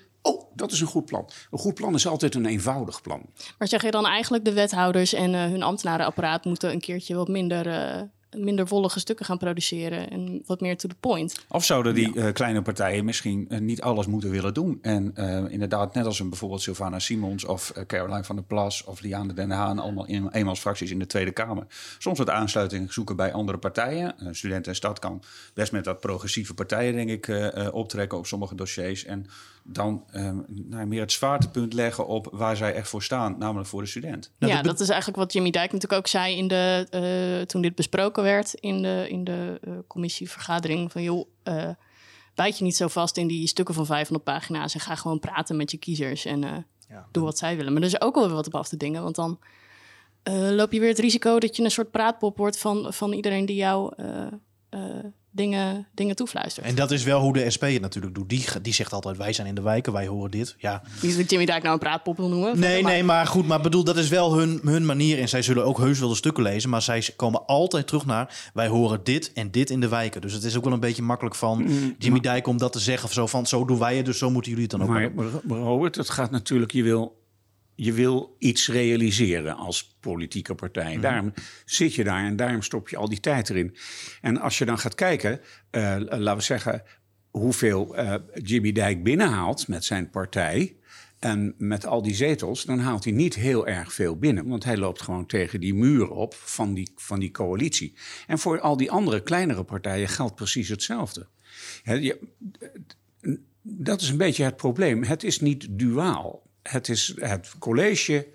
Dat is een goed plan. Een goed plan is altijd een eenvoudig plan. Maar zeg je dan eigenlijk de wethouders en uh, hun ambtenarenapparaat moeten een keertje wat minder uh, minder wollige stukken gaan produceren en wat meer to the point. Of zouden die ja. uh, kleine partijen misschien uh, niet alles moeten willen doen? En uh, inderdaad, net als een bijvoorbeeld Sylvana Simons of Caroline van der Plas of Liane Den Haan, allemaal in, eenmansfracties in de Tweede Kamer. Soms wat aansluiting zoeken bij andere partijen. Studenten en Stad kan best met dat progressieve partijen, denk ik, optrekken op sommige dossiers. En dan nou, meer het zwaartepunt leggen op waar zij echt voor staan, namelijk voor de student. Nou, ja, dat is eigenlijk wat Jimmy Dijk natuurlijk ook zei in de, toen dit besproken werd in de, in de uh, commissievergadering. Van joh, uh, bijt je niet zo vast in die stukken van 500 pagina's en ga gewoon praten met je kiezers en uh, ja, doe wat zij willen. Maar er is ook wel weer wat op af te dingen, want dan loop je weer het risico dat je een soort praatpop wordt van, van iedereen die jou dingen, dingen toefluistert. En dat is wel hoe de SP het natuurlijk doet. Die, die zegt altijd, wij zijn in de wijken, wij horen dit. Ja. Niet dat Jimmy Dijk nou een praatpop wil noemen. Nee, maar... nee, maar goed, maar bedoel, dat is wel hun, hun manier. En zij zullen ook heus wel de stukken lezen, maar zij komen altijd terug naar, wij horen dit en dit in de wijken. Dus het is ook wel een beetje makkelijk van mm, Jimmy Dijk om dat te zeggen of zo van, zo doen wij het, dus zo moeten jullie het dan ook maar, maar Robert, het gaat natuurlijk, je wil je wil iets realiseren als politieke partij. Mm. Daarom zit je daar en daarom stop je al die tijd erin. En als je dan gaat kijken, uh, laten we zeggen, hoeveel uh, Jimmy Dijk binnenhaalt met zijn partij. En met al die zetels, dan haalt hij niet heel erg veel binnen. Want hij loopt gewoon tegen die muur op van die, van die coalitie. En voor al die andere kleinere partijen geldt precies hetzelfde. He, je, dat is een beetje het probleem. Het is niet duaal het, is, het college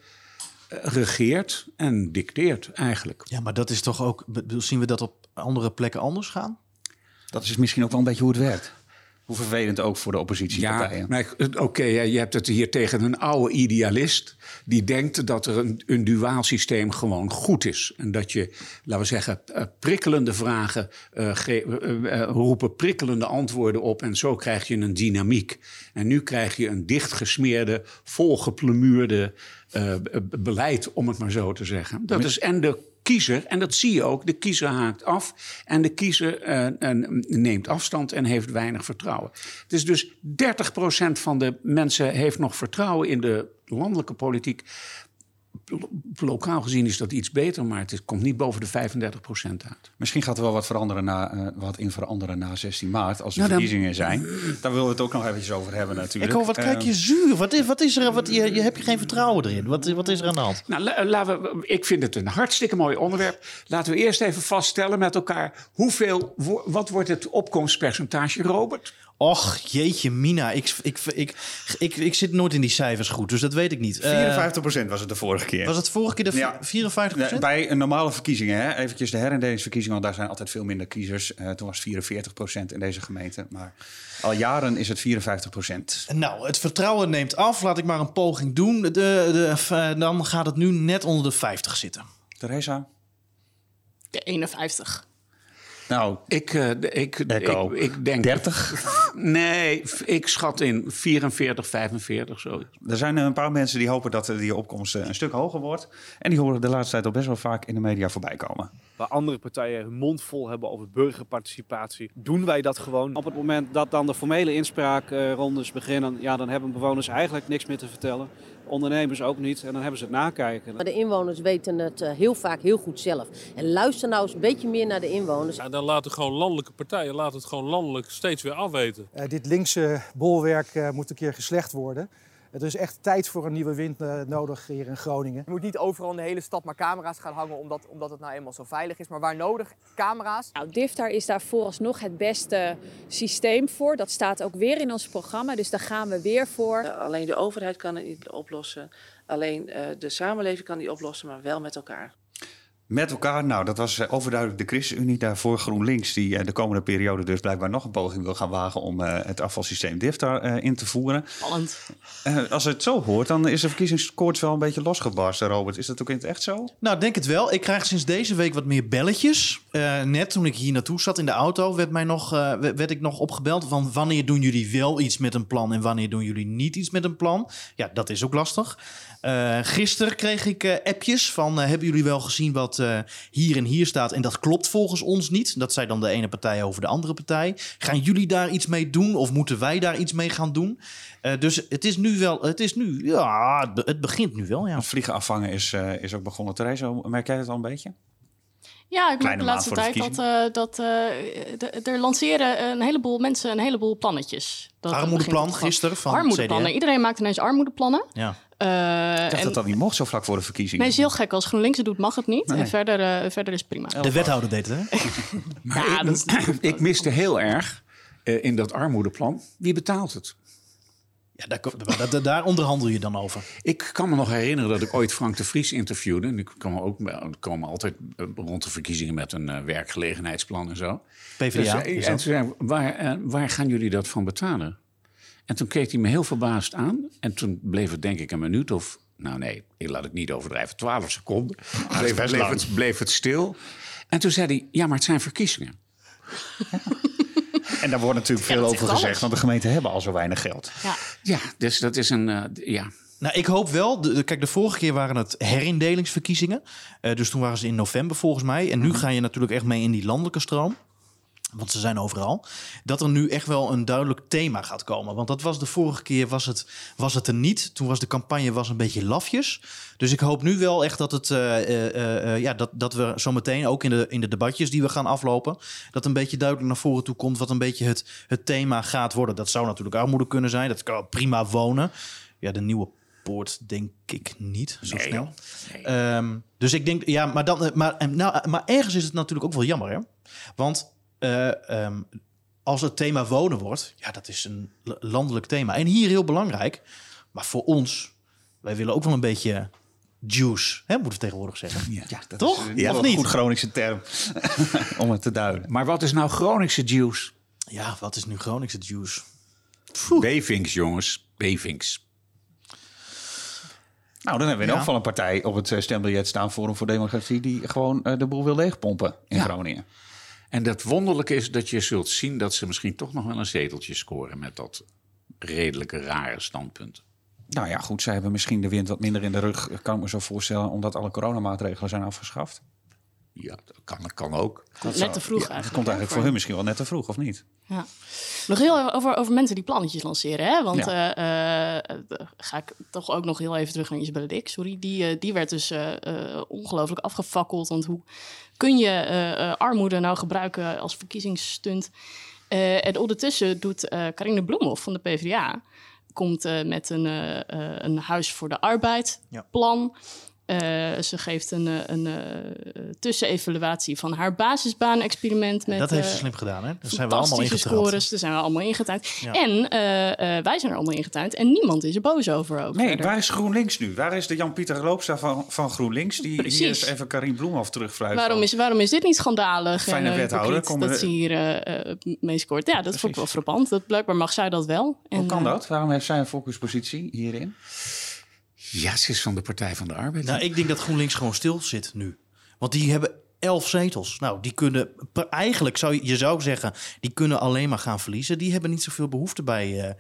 regeert en dicteert eigenlijk. Ja, maar dat is toch ook. Zien we dat op andere plekken anders gaan? Dat is misschien ook wel een beetje hoe het werkt. Hoe vervelend ook voor de Ja, oppositiepartijen. ik- oké, ja, je hebt het hier tegen een oude idealist... die denkt dat er een, een duaal systeem gewoon goed is. En dat je, laten we zeggen, eh, prikkelende vragen eh, eh, roepen prikkelende antwoorden op... en zo krijg je een dynamiek. En nu krijg je een dichtgesmeerde, volgeplemuurde beleid, om het maar zo te zeggen. Dat is en de kiezer, en dat zie je ook, de kiezer haakt af en de kiezer eh, eh, neemt afstand en heeft weinig vertrouwen. Het is dus 30% van de mensen heeft nog vertrouwen in de landelijke politiek. Lo- Lokaal gezien is dat iets beter, maar het is- komt niet boven de 35% uit. Misschien gaat er wel wat, veranderen na, eh, wat in veranderen na 16 maart, als er Nou, dan- verkiezingen zijn. Daar willen we het ook nog eventjes over hebben natuurlijk. Ik hoor, wat kijk je Eh, zuur? Wat is, wat is er? Wat, je, je heb je geen vertrouwen erin? Wat, wat is er aan de hand? Nou, la- laten we, ik vind het een hartstikke mooi onderwerp. Laten we eerst even vaststellen met elkaar hoeveel, wo- wat wordt het opkomstpercentage, Robert? Och, jeetje, Mina. Ik, ik, ik, ik, ik zit nooit in die cijfers goed, dus dat weet ik niet. Eh, 54% was het de vorige keer. was het vorige keer de Ja. 54 Nee, Bij een normale verkiezingen, hè, eventjes de herindelingsverkiezingen, want daar zijn altijd veel minder kiezers. Eh, toen was het 44% in deze gemeente. Maar al jaren is het 54%. Nou, het vertrouwen neemt af. Laat ik maar een poging doen. De, de, eh, dan gaat het nu net onder de 50 zitten. Theresa? De 51. Nou, Ik, eh, ik, Echo. ik, ik denk 30? Nee, ik schat in 44, 45 zo. Er zijn een paar mensen die hopen dat eh, die opkomst eh, een stuk hoger wordt. En die horen de laatste tijd al best wel vaak in de media voorbij komen. waar andere partijen hun mond vol hebben over burgerparticipatie, doen wij dat gewoon. Op het moment dat dan de formele inspraakrondes beginnen, ja, dan hebben bewoners eigenlijk niks meer te vertellen. Ondernemers ook niet en dan hebben ze het nakijken. Maar de inwoners weten het eh, heel vaak heel goed zelf. En luister nou eens een beetje meer naar de inwoners. Ja, dan laten gewoon landelijke partijen laten het gewoon landelijk steeds weer afweten. Eh, dit linkse bolwerk eh, moet een keer geslecht worden. Er is echt tijd voor een nieuwe wind eh, nodig hier in Groningen. Je moet niet overal in de hele stad maar camera's gaan hangen omdat, omdat het nou eenmaal zo veilig is. Maar waar nodig, camera's. Nou, DIFTAR is daar vooralsnog het beste systeem voor. Dat staat ook weer in ons programma, dus daar gaan we weer voor. Alleen de overheid kan het niet oplossen. Alleen eh, de samenleving kan die oplossen, maar wel met elkaar. Met elkaar, nou, dat was eh, overduidelijk de ChristenUnie daarvoor GroenLinks, die eh, de komende periode dus blijkbaar nog een poging wil gaan wagen om eh, het afvalsysteem eh, in te voeren. Spannend. Eh, als het zo hoort, dan is de verkiezingskoorts wel een beetje losgebarsten, Robert. Is dat ook in het echt zo? Nou, ik denk het wel. Ik krijg sinds deze week wat meer belletjes. Eh, net toen ik hier naartoe zat in de auto, werd, mij nog, eh, werd ik nog opgebeld van wanneer doen jullie wel iets met een plan en wanneer doen jullie niet iets met een plan. Ja, dat is ook lastig. Eh gisteren kreeg ik eh, appjes van eh, hebben jullie wel gezien wat eh, hier en hier staat en dat klopt volgens ons niet. Dat zei dan de ene partij over de andere partij. Gaan jullie daar iets mee doen of moeten wij daar iets mee gaan doen? Eh, dus het is nu wel, het is nu, ja, het be- het begint nu wel, ja. Het vliegen afvangen is, eh, is ook begonnen. Theresa, merk jij het al een beetje? Ja, ik merk de laatste tijd dat, eh, dat eh, er lanceren een heleboel mensen een heleboel plannetjes. Dat Armoedeplan gisteren van Armoedeplannen. CDA. Iedereen maakt ineens armoedeplannen. Ja. Eh, Ik dacht en- dat dat niet mocht zo vlak voor de verkiezingen. Nee, is heel gek. Als GroenLinks het doet, mag het niet. Nee. En verder, eh, verder is het prima. De wethouder deed het, hè? Ja, dat is ik miste heel erg eh, in dat armoedeplan. Wie betaalt het? Ja, daar, daar, daar- daar onderhandel je dan over. Ik kan me nog herinneren dat ik ooit Frank de Vries interviewde. En ik kwam ook we komen altijd rond de verkiezingen met een werkgelegenheidsplan en zo. PvdA Dus, en toen zei waar, waar gaan jullie dat van betalen? En toen keek hij me heel verbaasd aan. En toen bleef het denk ik een minuut of... Nou nee, ik laat het niet overdrijven. Twaalf seconden. Bleef, best bleef, het, bleef het stil. En toen zei hij, ja, maar het zijn verkiezingen. En daar wordt natuurlijk veel over gezegd, alles. want de gemeenten hebben al zo weinig geld. Ja. Ja, dus dat is een... eh, ja, Nou, ik hoop wel. De, de- kijk, de vorige keer waren het herindelingsverkiezingen. Eh, dus toen waren ze in november volgens mij. En nu ga je natuurlijk echt mee in die landelijke stroom. Want ze zijn overal. Dat er nu echt wel een duidelijk thema gaat komen. Want dat was de vorige keer was het, was het er niet. Toen was de campagne was een beetje lafjes. Dus ik hoop nu wel echt dat, het, eh, eh, ja, dat, dat we zometeen ook in de, in de debatjes die we gaan aflopen. Dat een beetje duidelijk naar voren toe komt. Wat een beetje het, het thema gaat worden. Dat zou natuurlijk armoede kunnen zijn. Dat kan prima wonen. Ja, de nieuwe poort denk ik niet zo Nee, snel. Ehm, dus ik denk, ja, maar, dan, maar, nou, maar ergens is het natuurlijk ook wel jammer, hè? Want eh, ehm, als het thema wonen wordt, ja, dat is een landelijk thema. En hier heel belangrijk, maar voor ons, wij willen ook wel een beetje juice, hè, moeten we tegenwoordig zeggen. Ja, dat Toch? Is, Ja, of een niet? goed Groningse term om het te duiden. maar wat is nou Groningse juice? Ja, wat is nu Groningse juice? Bevinks, jongens. Bevinks. Nou, dan hebben we in Ja. elk geval een partij op het eh, stembiljet staan... Forum voor Democratie... die gewoon eh, de boel wil leegpompen in Ja. Groningen. En dat wonderlijke is dat je zult zien dat ze misschien toch nog wel een zeteltje scoren met dat redelijke rare standpunt. Nou ja, goed, zij hebben misschien de wind wat minder in de rug... kan ik me zo voorstellen, omdat alle coronamaatregelen zijn afgeschaft. Ja, dat kan, kan ook. Komt net te vroeg Ja, dat eigenlijk, komt eigenlijk voor- hun misschien wel net te vroeg, of niet? Ja. Nog heel even over, over mensen die plannetjes lanceren. Hè? Want Ja. eh, eh, eh, ga ik toch ook nog heel even terug naar Isabelle Dik. Sorry, die, die werd dus ongelooflijk afgefakkeld. Want hoe kun je eh, eh, armoede nou gebruiken als verkiezingsstunt? Eh, en ondertussen doet eh Carine Bloemhoff van de PvdA... komt eh, met een, een huis voor de arbeid Ja. Eh, ze geeft een, eh, een eh, tussenevaluatie van haar basisbaan-experiment. Met, dat heeft ze slim gedaan, hè? Daar zijn we allemaal fantastische ingetrapt. scores, daar zijn we allemaal ingetuind. Ja. En eh, eh, wij zijn er allemaal ingetuind. En niemand is er boos over ook. Nee, verder. waar is GroenLinks nu? Waar is de Jan-Pieter Loopstra van, van GroenLinks? Die Precies. hier eens even Karin Bloemhoff terugfluit. Waarom is, waarom is dit niet schandalig? Fijne en, wethouder, dat we- ze hier mee scoort. Ja, dat vond ik wel frappant. Dat, blijkbaar mag zij dat wel. Hoe En, kan dat? Waarom heeft zij een focuspositie hierin? Ja, ze is van de Partij van de Arbeid. Nou, ik denk dat GroenLinks gewoon stil zit nu. Want die hebben elf zetels. Nou, die kunnen eigenlijk zou je, je zou zeggen, die kunnen alleen maar gaan verliezen. Die hebben niet zoveel behoefte bij, eh,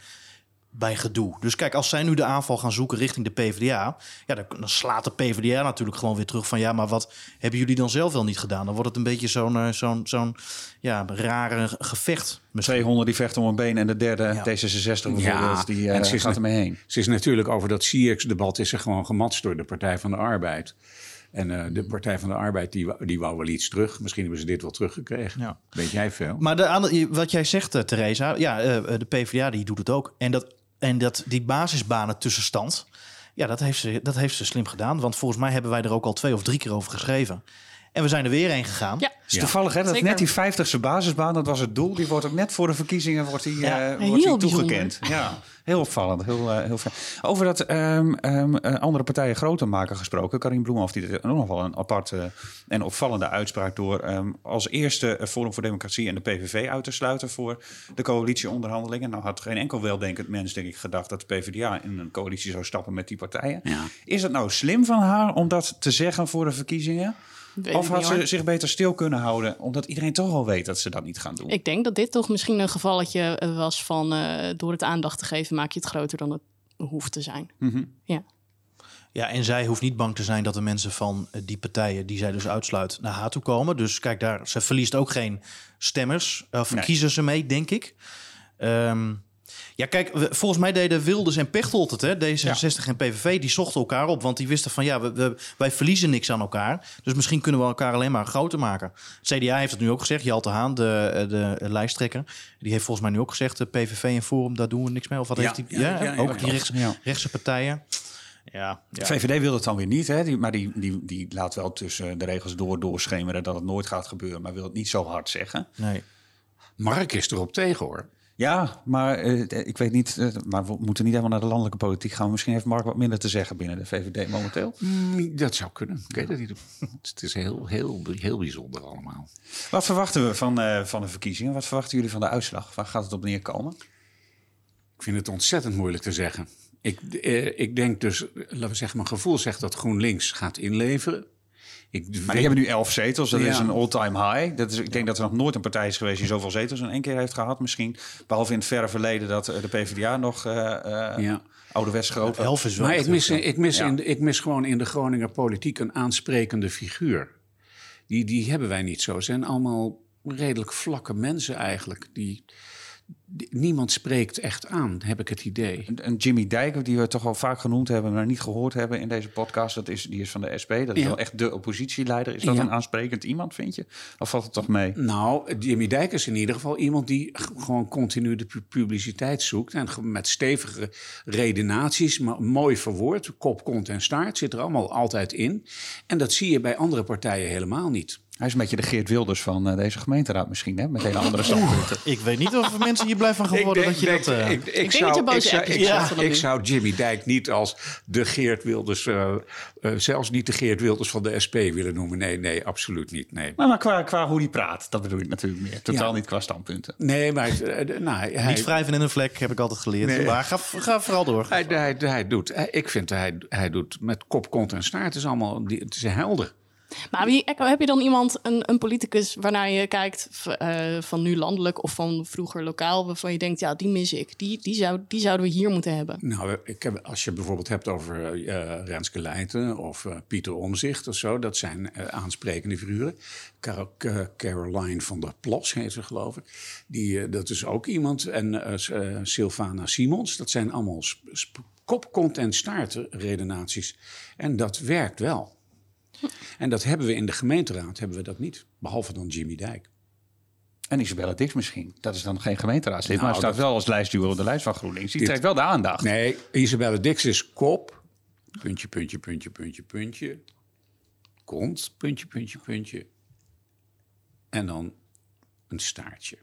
bij gedoe. Dus kijk, als zij nu de aanval gaan zoeken richting de PvdA, ja, dan, dan slaat de PvdA natuurlijk gewoon weer terug van ja, maar wat hebben jullie dan zelf wel niet gedaan? Dan wordt het een beetje zo'n eh, zo'n zo'n ja, rare gevecht. 200 die vechten om een been en de derde D66 bijvoorbeeld, die eh, en ze is gaat ermee heen. Ze is natuurlijk over dat CX-debat is ze gewoon gematst door de Partij van de Arbeid. En eh, de Partij van de Arbeid die, wou- die wou wel iets terug. Misschien hebben ze dit wel teruggekregen. Ja. Weet jij veel? Maar de, andere- wat jij zegt, Theresa, ja, de PvdA die doet het ook. En, dat, en dat, die basisbanen tussenstand, ja, dat heeft, ze, dat heeft ze slim gedaan. Want volgens mij hebben wij er ook al twee of drie keer over geschreven. En we zijn er weer heen gegaan. Ja, is toevallig, hè, dat Zeker. net die 50ste basisbaan, dat was het doel. Die wordt ook net voor de verkiezingen wordt die, Ja, eh, wordt die bijzonder. toegekend. Ja, heel opvallend. Heel, eh, heel fijn. Over dat ehm, ehm, eh, andere partijen groter maken gesproken. Karin Bloemhoff die deed nog wel een aparte en opvallende uitspraak door ehm, als eerste Forum voor Democratie en de PVV uit te sluiten voor de coalitieonderhandelingen. Nou had geen enkel weldenkend mens, denk ik, gedacht dat de PvdA in een coalitie zou stappen met die partijen. Ja. Is het nou slim van haar om dat te zeggen voor de verkiezingen? Weet Of had ze hoor. zich beter stil kunnen houden, omdat iedereen toch al weet dat ze dat niet gaan doen? Ik denk dat dit toch misschien een gevalletje eh, was van... eh, door het aandacht te geven maak je het groter dan het hoeft te zijn. Mhm. Ja. Ja, en zij hoeft niet bang te zijn dat de mensen van eh, die partijen die zij dus uitsluit naar haar toe komen. Dus kijk, daar, ze verliest ook geen stemmers of Nee. kiezers ermee, denk ik. Ehm, ja, kijk, volgens mij deden Wilders en Pechtold het, hè? D66 en PVV, die zochten elkaar op. Want die wisten van, ja, we, we- wij verliezen niks aan elkaar. Dus misschien kunnen we elkaar alleen maar groter maken. Het CDA heeft het nu ook gezegd. Jelte Haan, de, de, lijsttrekker, die heeft volgens mij nu ook gezegd... de PVV en Forum, daar doen we niks mee. Of wat Ja, heeft hij? ja, ook die rechts, ja. rechtse partijen. Ja, De ja. VVD wil het dan weer niet, hè? Die, maar die, die, die laat wel tussen de regels door doorschemeren dat het nooit gaat gebeuren, maar wil het niet zo hard zeggen. Nee. Mark is erop tegen hoor. Ja, maar eh, ik weet niet, eh, maar we moeten niet helemaal naar de landelijke politiek gaan. Misschien heeft Mark wat minder te zeggen binnen de VVD momenteel. Mm, Dat zou kunnen. Ik weet het niet. Het is heel, heel, heel bijzonder allemaal. Wat verwachten we van, eh, van de verkiezingen? Wat verwachten jullie van de uitslag? Waar gaat het op neerkomen? Ik vind het ontzettend moeilijk te zeggen. Ik, ik denk dus, laten we zeggen, mijn gevoel zegt dat GroenLinks gaat inleveren. Ik Maar die hebben nu elf zetels, dat Ja. is een all-time high. Dat is, ik denk dat er nog nooit een partij is geweest die zoveel zetels in één keer heeft gehad. Misschien, behalve in het verre verleden dat eh, de PvdA nog eh eh Ja. ouderwets groot was. Elf is wel Maar ik mis, ik, mis Ja. in de- ik mis gewoon in de Groninger politiek een aansprekende figuur. Die, die hebben wij niet zo. Het zijn allemaal redelijk vlakke mensen eigenlijk. Die, die- niemand spreekt echt aan, heb ik het idee. En Jimmy Dijk, die we toch al vaak genoemd hebben, maar niet gehoord hebben in deze podcast, dat is, die is van de SP. Dat is Ja. wel echt de oppositieleider. Is dat Ja. een aansprekend iemand, vind je? Of valt het toch mee? Nou, Jimmy Dijk is in ieder geval iemand die gewoon continu de pu- publiciteit zoekt. En met stevige redenaties, maar mooi verwoord. Kop, kont en staart zit er allemaal altijd in. En dat zie je bij andere partijen helemaal niet. Hij is een beetje de Geert Wilders van eh, deze gemeenteraad misschien, hè? Met hele andere standpunten. Ik weet niet of mensen hier blij van geworden Ik dat je denk- dat... eh, ik, ik, denk zou, dat ik, zou, ik, zou, ik Jimmy Dijk niet als de Geert Wilders, eh, eh, zelfs niet de Geert Wilders van de SP willen noemen. Nee, nee, absoluut niet. Nee, Maar, maar qua, qua hoe die praat, dat bedoel ik natuurlijk meer. Totaal Ja. niet qua standpunten. nee maar nou, hij, Niet wrijven in een vlek, heb ik altijd geleerd. Nee. Maar ga, ga vooral door. hij, hij, hij doet, hij- ik vind hij, hij doet met kop, kont en staart. Het is allemaal het is helder. Maar heb je dan iemand, een, een politicus, waarnaar je kijkt eh, van nu landelijk of van vroeger lokaal, waarvan je denkt, ja, die mis ik. Die, die, zou, die zouden we hier moeten hebben. Nou, ik heb, als je bijvoorbeeld hebt over eh Renske Leijten of eh, Pieter Omzicht of zo, dat zijn aansprekende figuren. Car- Ca- Caroline van der Plas heet ze, geloof ik. Die, dat is ook iemand. En Sylvana Simons, dat zijn allemaal kop, kont en redenaties. En dat werkt wel. En dat hebben we in de gemeenteraad, hebben we dat niet. Behalve dan Jimmy Dijk. En Isabella Dix misschien. Dat is dan geen gemeenteraadslid, Nou, maar staat dat- wel als lijstduwer op de lijst van GroenLinks. Die Dit- trekt wel de aandacht. Nee, Isabelle Dix is kop. Puntje, puntje, puntje, puntje, puntje. Kont, puntje, puntje, puntje. En dan een staartje.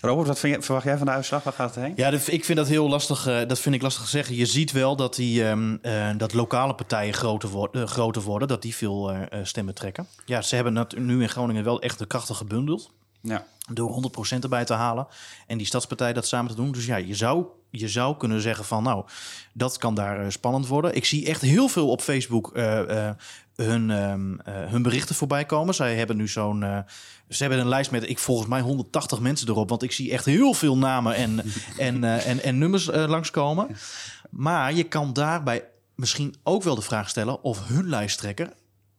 Robert, wat vind je- verwacht jij van de uitslag? Waar gaat het heen? Ja, ik vind dat heel lastig. eh, dat vind ik lastig te zeggen. Je ziet wel dat, die, ehm, eh, dat lokale partijen groter, worden, groter worden, dat die veel eh, eh, stemmen trekken. Ja, ze hebben nu in Groningen wel echt de krachten gebundeld. Ja. Door 100% erbij te halen en die stadspartij dat samen te doen. Dus ja, je zou, je zou kunnen zeggen van nou, dat kan daar eh, spannend worden. Ik zie echt heel veel op Facebook eh, eh, hun, ehm, eh, hun berichten voorbij komen. Zij hebben nu zo'n, eh, ze hebben een lijst met ik volgens mij 180 mensen erop. Want ik zie echt heel veel namen en, en, eh, en, en nummers langskomen. Maar je kan daarbij misschien ook wel de vraag stellen of hun lijsttrekker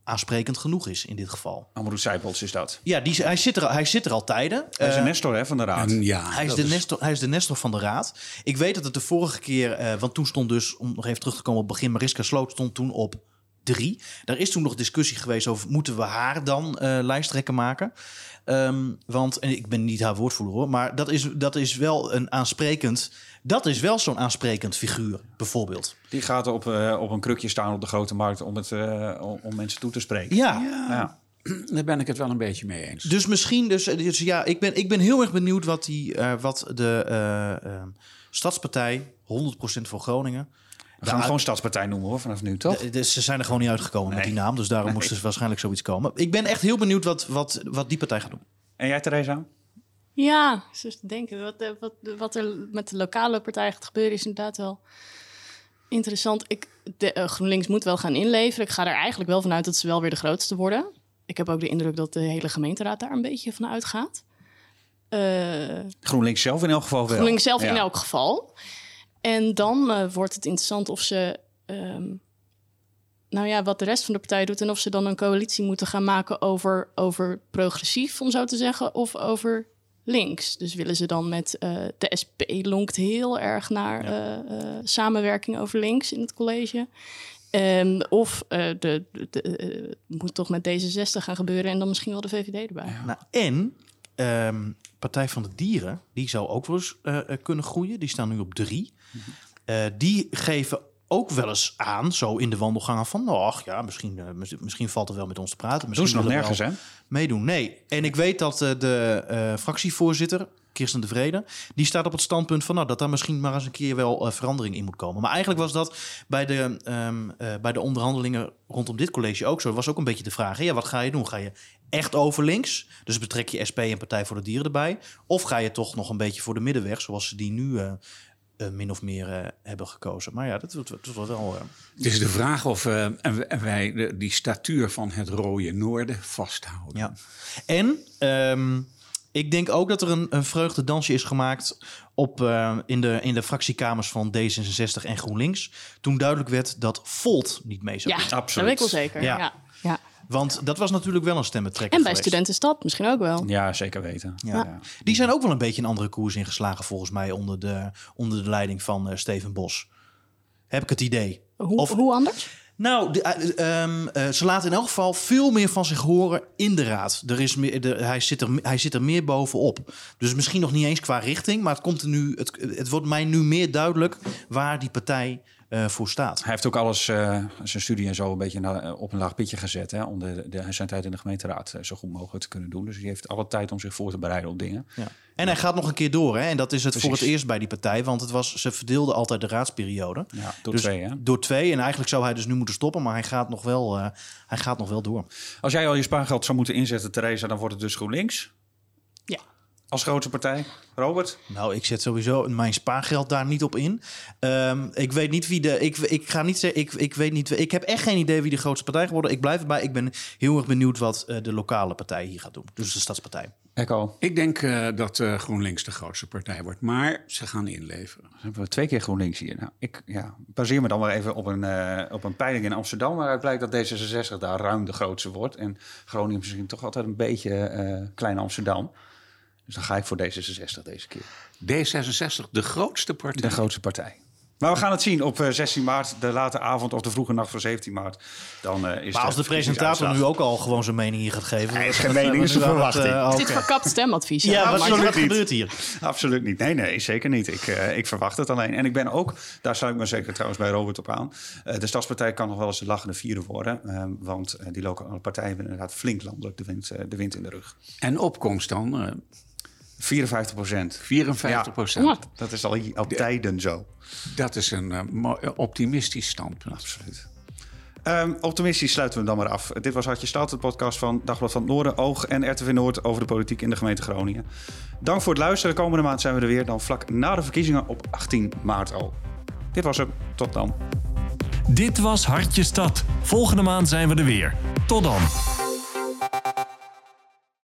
aansprekend genoeg is in dit geval. Amadou Seipels is dat. Ja, die, hij, zit er, hij zit er al tijden. Hij is Eh, Nestor hè, van de raad. En ja, hij is, de Nestor, hij is de Nestor van de Raad. Ik weet dat het de vorige keer, eh, want toen stond dus, om nog even terug te komen op het begin, Mariska Sloot stond toen op drie. Daar is toen nog discussie geweest over, moeten we haar dan eh lijsttrekker maken? Ehm, want, en ik ben niet haar woordvoerder hoor, maar dat is, dat is wel een aansprekend, dat is wel zo'n aansprekend figuur, bijvoorbeeld. Die gaat op, eh, op een krukje staan op de grote markt om, het, eh, om, om mensen toe te spreken. Ja. Ja. Daar ben ik het wel een beetje mee eens. Dus misschien, dus, dus ja, ik ben, ik ben heel erg benieuwd wat, die, eh, wat de Stadspartij, 100% voor Groningen. We gaan hem gewoon Stadspartij noemen hoor, vanaf nu toch? Dus ze zijn er gewoon niet uitgekomen met die naam, dus daarom Nee. moest er waarschijnlijk zoiets komen. Ik ben echt heel benieuwd wat, wat, wat die partij gaat doen. En jij Theresa? Ja, dus denken. Wat, eh, wat, wat er met de lokale partij gaat gebeuren is inderdaad wel interessant. Ik, de, eh, GroenLinks moet wel gaan inleveren. Ik ga er eigenlijk wel vanuit dat ze wel weer de grootste worden. Ik heb ook de indruk dat de hele gemeenteraad daar een beetje van uitgaat. Eh, GroenLinks zelf in elk geval wel. GroenLinks zelf Ja. in elk geval. En dan eh, wordt het interessant of ze... ehm, nou ja, wat de rest van de partij doet... en of ze dan een coalitie moeten gaan maken over, over progressief, om zo te zeggen... of over links. Dus willen ze dan met... eh, de SP lonkt heel erg naar eh, eh, samenwerking over links in het college... Ehm, of eh, de, de, de, moet toch met D66 gaan gebeuren... en dan misschien wel de VVD erbij. Nou, en ehm, Partij van de Dieren, die zou ook wel eens kunnen groeien. Die staan nu op drie. Eh, die geven ook wel eens aan, zo in de wandelgangen, van... ach ja, misschien, eh, mis- misschien valt er wel met ons te praten. Doen Misschien ze nog nergens hè? Meedoen, nee. En ik weet dat eh, de fractievoorzitter, Kirsten de Vrede... die staat op het standpunt van... nou, dat daar misschien maar eens een keer wel verandering in moet komen. Maar eigenlijk was dat bij de, ehm, eh, bij de onderhandelingen rondom dit college ook zo. was ook een beetje de vraag, hè, ja, wat ga je doen? Ga je echt over links? Dus betrek je SP en Partij voor de Dieren erbij? Of ga je toch nog een beetje voor de middenweg... zoals ze die nu min of meer eh, hebben gekozen? Maar ja, dat dat wordt wel... eh, Het is de vraag of eh, en- en wij de, die statuur van het rode noorden vasthouden. Ja. En ehm, ik denk ook dat er een, een vreugdedansje is gemaakt op, eh, in, de, in de fractiekamers van D66 en GroenLinks. Toen duidelijk werd dat Volt niet mee zou Ja, doen. dat weet ik wel zeker. Ja. Ja. Ja. Want dat was natuurlijk wel een stemmentrekker En bij geweest. Studentenstad misschien ook wel. Ja, zeker weten. Ja. Ja. Die zijn ook wel een beetje een andere koers ingeslagen volgens mij onder de, onder de leiding van eh, Steven Bos. Heb ik het idee. Hoe, Of- hoe anders? Nou, de, eh, ehm, eh, ze laten in elk geval veel meer van zich horen in de raad. Er is meer, de, hij, zit er, hij zit er meer bovenop. Dus misschien nog niet eens qua richting, maar het, komt er nu, het, het wordt mij nu meer duidelijk waar die partij eh, voor staat. Hij heeft ook alles, eh, zijn studie en zo, een beetje eh, op een laag pitje gezet. Hè, om de, de, zijn tijd in de gemeenteraad zo goed mogelijk te kunnen doen. Dus hij heeft alle tijd om zich voor te bereiden op dingen. Ja. En hij gaat nog een keer door. Hè? En dat is het voor het eerst bij die partij. Want het was, ze verdeelden altijd de raadsperiode. Ja, door Dus twee, hè? Door twee. En eigenlijk zou hij dus nu moeten stoppen. Maar hij gaat nog wel, hij gaat nog wel door. Als jij al je spaargeld zou moeten inzetten, Theresa, dan wordt het dus GroenLinks. Als grootste partij. Robert? Nou, ik zet sowieso mijn spaargeld daar niet op in. Ehm, ik weet niet wie de. Ik, ik ga niet zeggen. Ik, ik weet niet. Ik heb echt geen idee wie de grootste partij geworden. Ik blijf erbij. Ik ben heel erg benieuwd wat eh, de lokale partij hier gaat doen. Dus de stadspartij. Echo. Ik denk eh, dat eh, GroenLinks de grootste partij wordt. Maar ze gaan inleveren. Dan hebben we twee keer GroenLinks hier. Nou, ik ja, baseer me dan maar even op een, eh, op een peiling in Amsterdam. Waaruit blijkt dat D66 daar ruim de grootste wordt. En Groningen is misschien toch altijd een beetje eh, klein Amsterdam. Dus dan ga ik voor D66 deze keer. D66, de grootste partij. De grootste partij. Maar we gaan het zien op eh, 16 maart, de late avond of de vroege nacht van 17 maart. Dan eh, is Maar als de presentator nu ook al gewoon zijn mening hier gaat geven. Hij is geen mening, wat is een aan het, verwachting. eh, Is dit verkapt stemadvies? Ja, hè? wat, Maar- wat gebeurt hier? Absoluut niet. Nee, nee, zeker niet. Ik, eh, ik verwacht het alleen. En ik ben ook, daar sluit ik me zeker trouwens bij Robert op aan. eh, de Stadspartij kan nog wel eens de lachende vieren worden. eh, want eh, die lokale partijen hebben inderdaad flink landelijk de wind, eh, de wind in de rug. En opkomst dan? Eh, 54 procent. 54 procent. Dat is al, al tijden zo. Dat is een eh, mo- optimistisch standpunt. Absoluut. Ehm, optimistisch sluiten we hem dan maar af. Dit was Hartje Stad, de podcast van Dagblad van het Noorden, Oog en RTV Noord over de politiek in de gemeente Groningen. Dank voor het luisteren. Komende maand zijn we er weer, dan vlak na de verkiezingen op 18 maart al. Dit was hem. Tot dan. Dit was Hartje Stad. Volgende maand zijn we er weer. Tot dan.